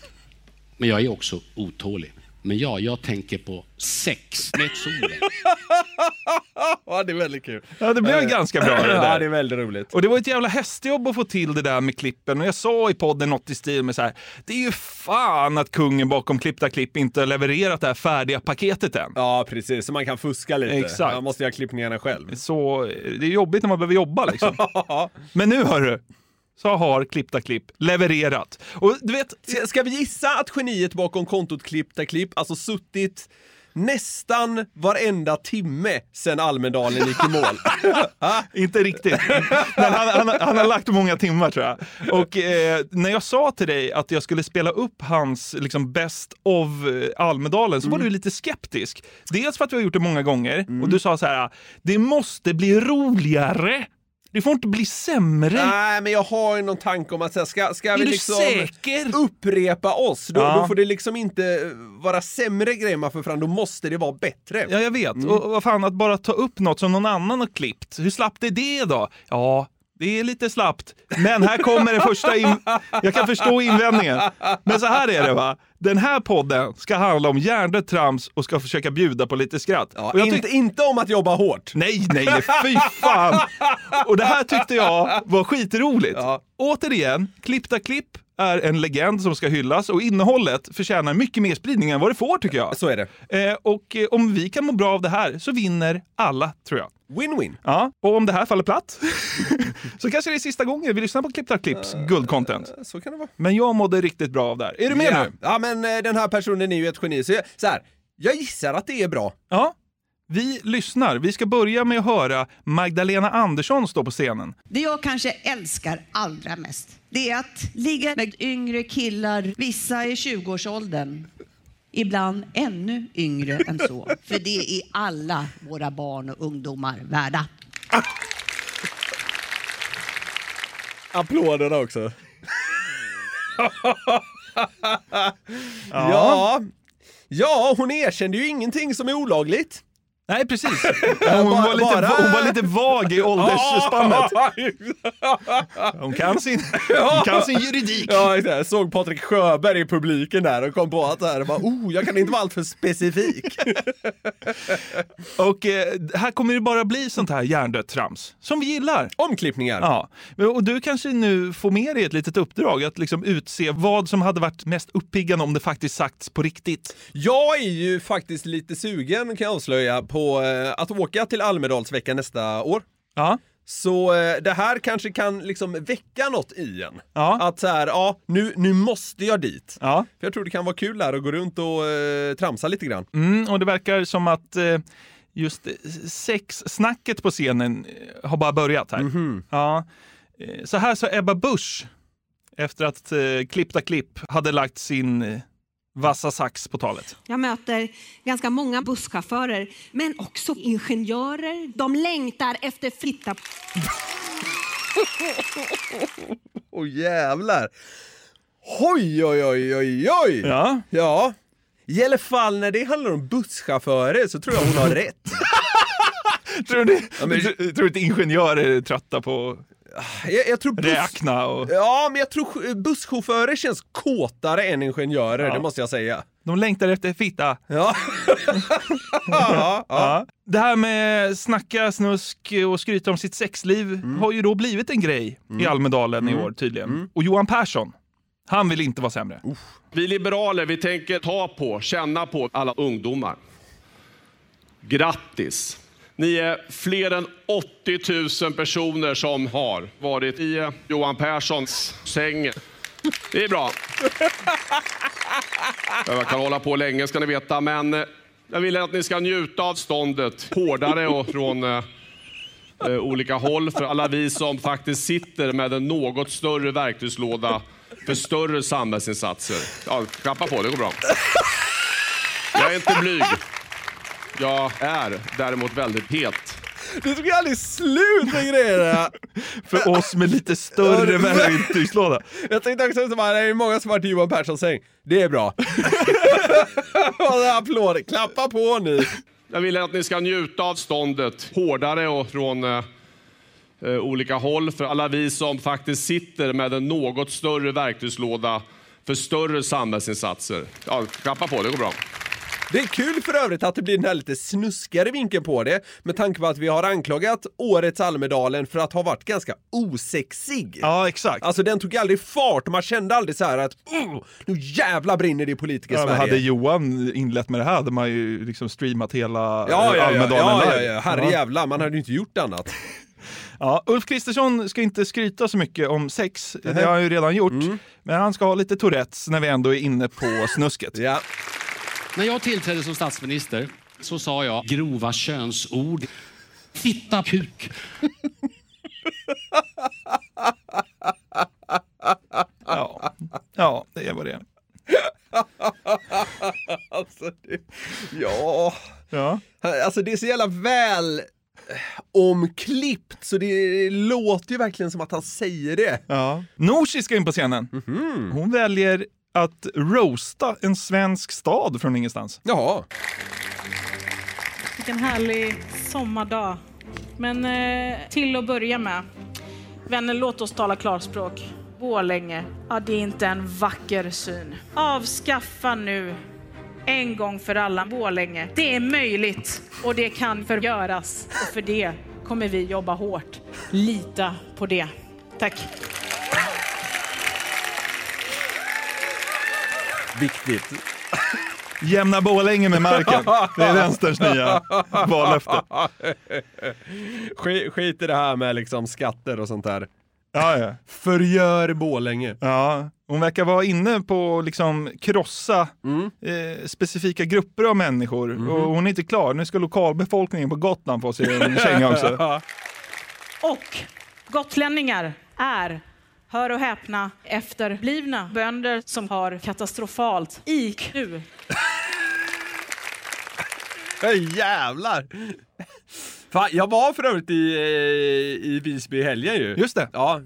men jag är också otålig. Men ja, jag tänker på sex med Solveig. (laughs) ja, det är väldigt kul. Ja, det blev Eh, ganska bra det (clears throat) Ja, där. det är väldigt roligt. Och det var ett jävla hästjobb att få till det där med klippen. Och jag sa i podden något i stil med så här. Det är ju fan att kungen bakom Klippta Klipp inte har levererat det här färdiga paketet än. Ja, precis. Så man kan fuska lite. Exakt. Man måste göra klippningarna själv. Så det är jobbigt när man behöver jobba liksom. (laughs) Men nu hörru, så har Klippta Klipp levererat. Och du vet... Ska- vi gissa att geniet bakom kontot Klippta Klipp alltså suttit nästan varenda timme sen Almedalen gick i mål? (laughs) Inte riktigt. Men han, han, han har lagt många timmar tror jag. Och eh, när jag sa till dig att jag skulle spela upp hans liksom, Best of eh, Almedalen så var du lite skeptisk. Dels för att vi har gjort det många gånger och du sa så här, det måste bli roligare. Det får inte bli sämre. Nej, men jag har ju någon tanke om att så här, ska, ska Är vi liksom säker? upprepa oss, då, Ja. då får det liksom inte vara sämre grejer man får fram, då måste det vara bättre. Ja, jag vet. Och vad fan, att bara ta upp något som någon annan har klippt. Hur slappt är det då? Ja, det är lite slappt. Men här kommer det första. Jag kan förstå invändningen. Men så här är det va. Den här podden ska handla om hjärndött trams och ska försöka bjuda på lite skratt. Ja, och jag inte, inte om att jobba hårt. Nej, nej, nej, fy fan! Och det här tyckte jag var skitroligt. Återigen, Klippta Klipp är en legend som ska hyllas och innehållet förtjänar mycket mer spridning än vad det får tycker jag. Så är det. Eh, och eh, om vi kan må bra av det här så vinner alla, tror jag. Win-win. Ja, och om det här faller platt (laughs) så kanske det är sista gången vi lyssnar på Klippta Klipps guldcontent. Så kan det vara. Men jag mådde riktigt bra av det här. Är du med ja. nu? Ja, men eh, den här personen är ju ett geni. Så, jag, så här, jag gissar att det är bra. Ja. Vi lyssnar. Vi ska börja med att höra Magdalena Andersson stå på scenen. Det jag kanske älskar allra mest, det är att ligga med yngre killar, vissa i 20-årsåldern. Ibland ännu yngre än så. För det är alla våra barn och ungdomar värda. Applåderna också. (laughs) ja. ja, hon erkände ju ingenting som är olagligt. Nej, precis. (laughs) Hon var lite, hon var lite vag i (laughs) åldersspannet. (laughs) Hon kan sin, hon kan sin juridik. Ja. Jag såg Patrik Sjöberg i publiken där och kom på att det här, bara, oh, jag kan inte vara alltför specifik. Och eh, här kommer det bara bli sånt här hjärndött trams som vi gillar. Omklippningar. Ja, och du kanske nu får med dig ett litet uppdrag att liksom utse vad som hade varit mest uppiggande om det faktiskt sagts på riktigt. Jag är ju faktiskt lite sugen, kan jag avslöja, på eh, att åka till Almedalsveckan nästa år. Ja. Så eh, det här kanske kan liksom väcka något i en. Ja. Att så här, ja, nu, nu måste jag dit. Ja. För jag tror det kan vara kul där att gå runt och eh, tramsa lite grann. Mm, och det verkar som att eh, just eh, sexsnacket på scenen har bara börjat här. Ja. Eh, Så här sa Ebba Busch efter att eh, Klippta Klipp hade lagt sin vassa sax på talet. Jag möter ganska många busschaufförer, men också ingenjörer. De längtar efter fritta... (laughs) Åh jävlar! Oj, oj, oj, oj, oj! Ja. Ja. I alla fall när det handlar om busschaufförer så tror jag hon har rätt. (laughs) tror du Ja, men- tror du inte ingenjörer är trötta på Jag, jag tror buss... räkna och... Ja, men jag tror ch- busschaufförer känns kåtare än ingenjörer, Ja. det måste jag säga. De längtar efter fitta. Ja. (laughs) ja, Ja. Det här med snacka, snusk och skryta om sitt sexliv har ju då blivit en grej i Almedalen i år tydligen. Och Johan Persson, han vill inte vara sämre. Vi liberaler vi tänker ta på, känna på alla ungdomar. Grattis! Ni är fler än 80 000 personer som har varit i Johan Perssons säng. Det är bra. Jag kan hålla på länge ska ni veta, men eh, jag vill att ni ska njuta av ståndet hårdare och från eh, eh, olika håll för alla vi som faktiskt sitter med en något större verktygslåda för större samhällsinsatser. Ja, klappa på, det går bra. Jag är inte blyg. Jag är däremot väldigt het. Det tog aldrig slut med grejerna! För oss med lite större verktygslåda. Jag tänkte också så här, det är många som har varit i Johan Perssons säng. Det är bra. Applåder, klappa på nu! Jag vill att ni ska njuta av ståndet hårdare och från eh, eh, olika håll för alla vi som faktiskt sitter med en något större verktygslåda för större samhällsinsatser. Ja, klappa på, det går bra. Det är kul för övrigt att det blir den här lite snuskigare vinkeln på det med tanke på att vi har anklagat årets Almedalen för att ha varit ganska osexig. Ja, exakt. Alltså den tog aldrig fart och man kände aldrig så här att "Oh, nu jävla brinner det i politiker Ja, hade Johan inlett med det här hade man ju liksom streamat hela Ja, ja, ja, Almedalen ja, ja, live. ja, herrejävlar, man hade ju inte gjort annat. (laughs) Ja, Ulf Kristersson ska inte skryta så mycket om sex, det har han ju redan gjort. Mm. Men han ska ha lite Tourettes när vi ändå är inne på snusket. Ja. När jag tillträdde som statsminister så sa jag grova könsord. Fitta, kuk. (laughs) Ja, ja det är vad det (laughs) alltså, det, ja. ja. Alltså det är så jävla väl omklippt så det låter ju verkligen som att han säger det. Ja. Nooshi ska in på scenen. Hon väljer att roasta en svensk stad från ingenstans. Jaha. Vilken härlig sommardag. Men eh, till att börja med, vänner låt oss tala klarspråk. Borlänge, ja det är inte en vacker syn. Avskaffa nu en gång för alla Borlänge. Det är möjligt och det kan förgöras och för det kommer vi jobba hårt. Lita på det. Tack. Viktigt. Jämna Borlänge med marken. Det är vänsterns nya vallöfte. Skit, skit i det här med liksom skatter och sånt där. Ja, ja. Förgör Borlänge. Ja, hon verkar vara inne på att liksom krossa eh, specifika grupper av människor. Och hon är inte klar. Nu ska lokalbefolkningen på Gotland få sig en känga också. (laughs) Och gotlänningar är, hör och häpna, efterblivna bönder som har katastrofalt IQ. (laughs) Jävlar! Fan, jag var för övrigt i, eh, i Visby i helgen ju. Just det. Ja.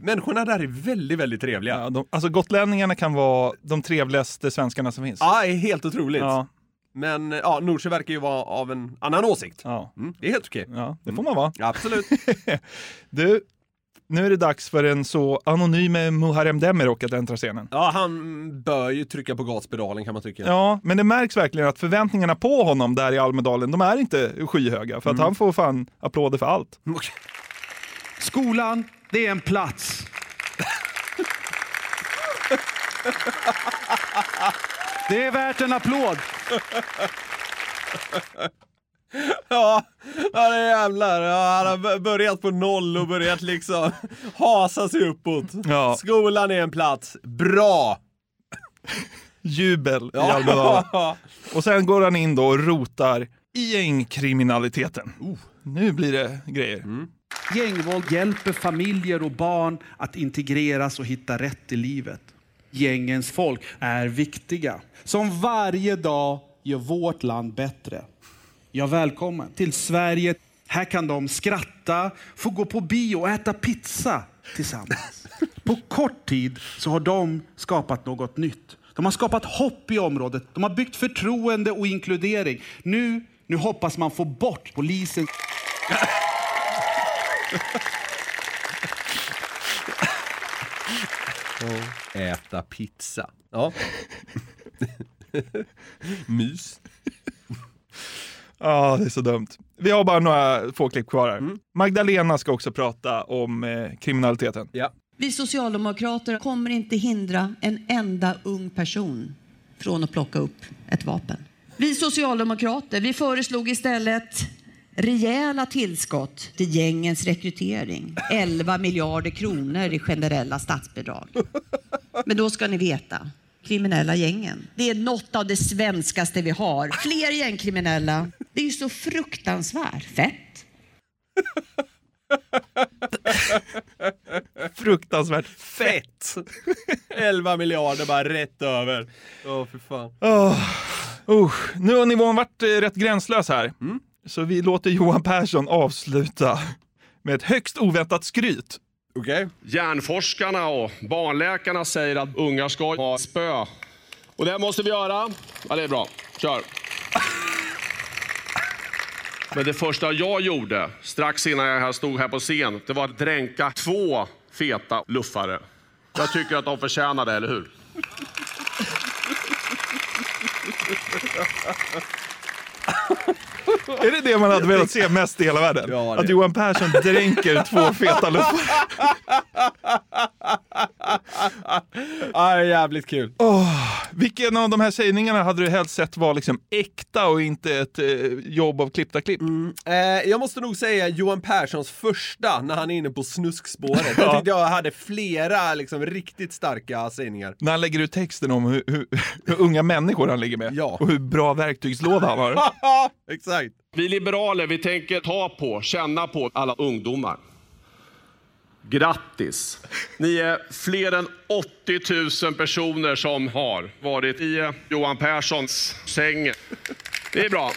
Människorna där är väldigt, väldigt trevliga. Ja, de, alltså gotlänningarna kan vara de trevligaste svenskarna som finns. Ja, det är helt otroligt. Ja. Men ja, Norsjö verkar ju vara av en annan åsikt. Ja. Mm, det är helt okej. Ja, det får man vara. Absolut. (laughs) Du, nu är det dags för en så anonyme Muharrem Demirok att äntra scenen. Ja, han bör ju trycka på gaspedalen kan man tycka. Ja, men det märks verkligen att förväntningarna på honom där i Almedalen, de är inte skyhöga. För att Mm. han får fan applåder för allt. Skolan, det är en plats. Det är värt en applåd. (laughs) Ja, ja det är jävlar. Ja, han har börjat på noll och börjat liksom (laughs) hasa sig uppåt. Ja. Skolan är en plats. Bra! Jubel i Ja. Almedalen. (laughs) Och sen går han in då och rotar gängkriminaliteten. Nu blir det grejer. Gängvåld hjälper familjer och barn att integreras och hitta rätt i livet. Gängens folk är viktiga, som varje dag gör vårt land bättre. Ja, välkommen till Sverige. Här kan de skratta, få gå på bio och äta pizza tillsammans. På kort tid så har de skapat något nytt. De har skapat hopp i området. De har byggt förtroende och inkludering. Nu, nu hoppas man få bort polisen. (laughs) Äta pizza. Ja. (laughs) Mys. Ja, det är så dumt. Vi har bara några få klipp kvar här. Magdalena ska också prata om eh, kriminaliteten. Ja. Vi socialdemokrater kommer inte hindra en enda ung person från att plocka upp ett vapen. Vi socialdemokrater vi föreslog istället rejäla tillskott till gängens rekrytering. 11 miljarder kronor i generella statsbidrag. Men då ska ni veta, kriminella gängen, det är något av det svenskaste vi har. Fler gängkriminella, det är ju så fruktansvärt fett. Fruktansvärt fett. 11 miljarder bara rätt över. Åh, för fan. Oh, usch. Nu har nivån varit eh, rätt gränslös här. Så vi låter Johan Persson avsluta med ett högst oväntat skryt. Okej. Hjärnforskarna och barnläkarna säger att ungar ska ha spö. Och det måste vi göra. Ja, det är bra. Kör. Men det första jag gjorde strax innan jag stod här på scen, det var att dränka två feta luffare. Jag tycker att de förtjänar det, eller hur? (laughs) Är det det man hade velat se mest i hela världen? Ja, Att Johan Persson dränker två feta luffar. (laughs) Ja, det är jävligt kul. Oh, vilken av de här sägningarna hade du helst sett var liksom äkta och inte ett eh, jobb av klippta klipp? Eh, jag måste nog säga Johan Perssons första när han är inne på snuskspåret. Jag Ja. tyckte jag hade flera liksom, riktigt starka sägningar. När han lägger ut texten om hur, hur, hur unga människor han ligger med och hur bra verktygslåda han har. (laughs) Exakt. Vi liberaler vi tänker ta på, känna på alla ungdomar. Grattis! Ni är fler än 80 000 personer som har varit i Johan Perssons säng. Det är bra.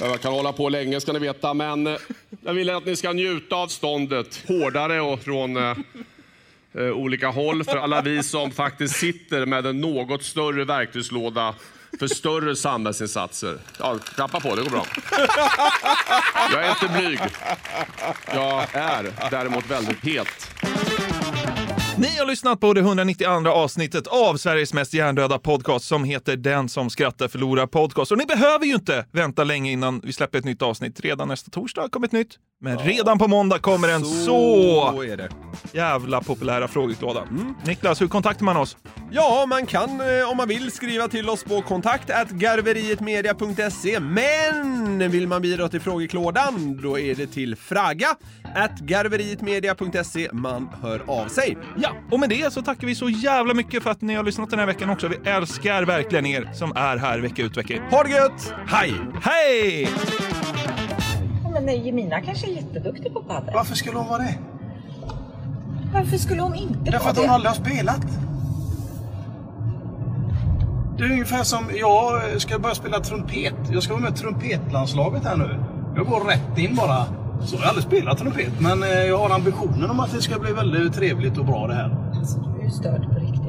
Jag kan hålla på länge ska ni veta, men eh, jag vill att ni ska njuta av ståndet hårdare och från eh, eh, olika håll för alla vi som faktiskt sitter med en något större verktygslåda för större samhällsinsatser. Ja, klappa på, det går bra. Jag är inte blyg. Jag är däremot väldigt het. Ni har lyssnat på det 192 avsnittet av Sveriges mest hjärndöda podcast som heter Den som skrattar förlorar podcast. Och ni behöver ju inte vänta länge innan vi släpper ett nytt avsnitt. Redan nästa torsdag kommer ett nytt. Men redan på måndag kommer en så, Så är det. jävla populära frågeklåda. Niklas, hur kontaktar man oss? Ja, man kan eh, om man vill skriva till oss på kontakt garverietmedia.se men vill man bidra till frågeklådan då är det till fraga garverietmedia.se man hör av sig. Ja, och med det så tackar vi så jävla mycket för att ni har lyssnat den här veckan också. Vi älskar verkligen er som är här vecka ut vecka in. Ha det gött! Hej! Hej! Men nej, Jemina kanske är jätteduktig på padel. Varför skulle hon vara det? Varför skulle hon inte Därför vara att hon det? aldrig har spelat. Det är ungefär som jag ska börja spela trumpet. Jag ska vara med i trumpetlandslaget här nu. Jag går rätt in bara. Så jag har aldrig spelat trumpet, men eh, jag har ambitionen om att det ska bli väldigt trevligt och bra det här. Alltså, du är ju störd på riktigt.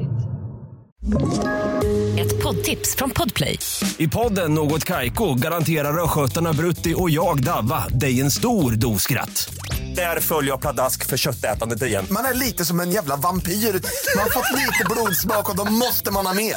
Ett poddtips från Podplay. I podden Något Kaiko garanterar östgötarna Brutti och jag, Davva, dig en stor dos skratt. Där följer jag pladask för köttätandet igen. Man är lite som en jävla vampyr. Man har fått lite blodsmak och då måste man ha mer.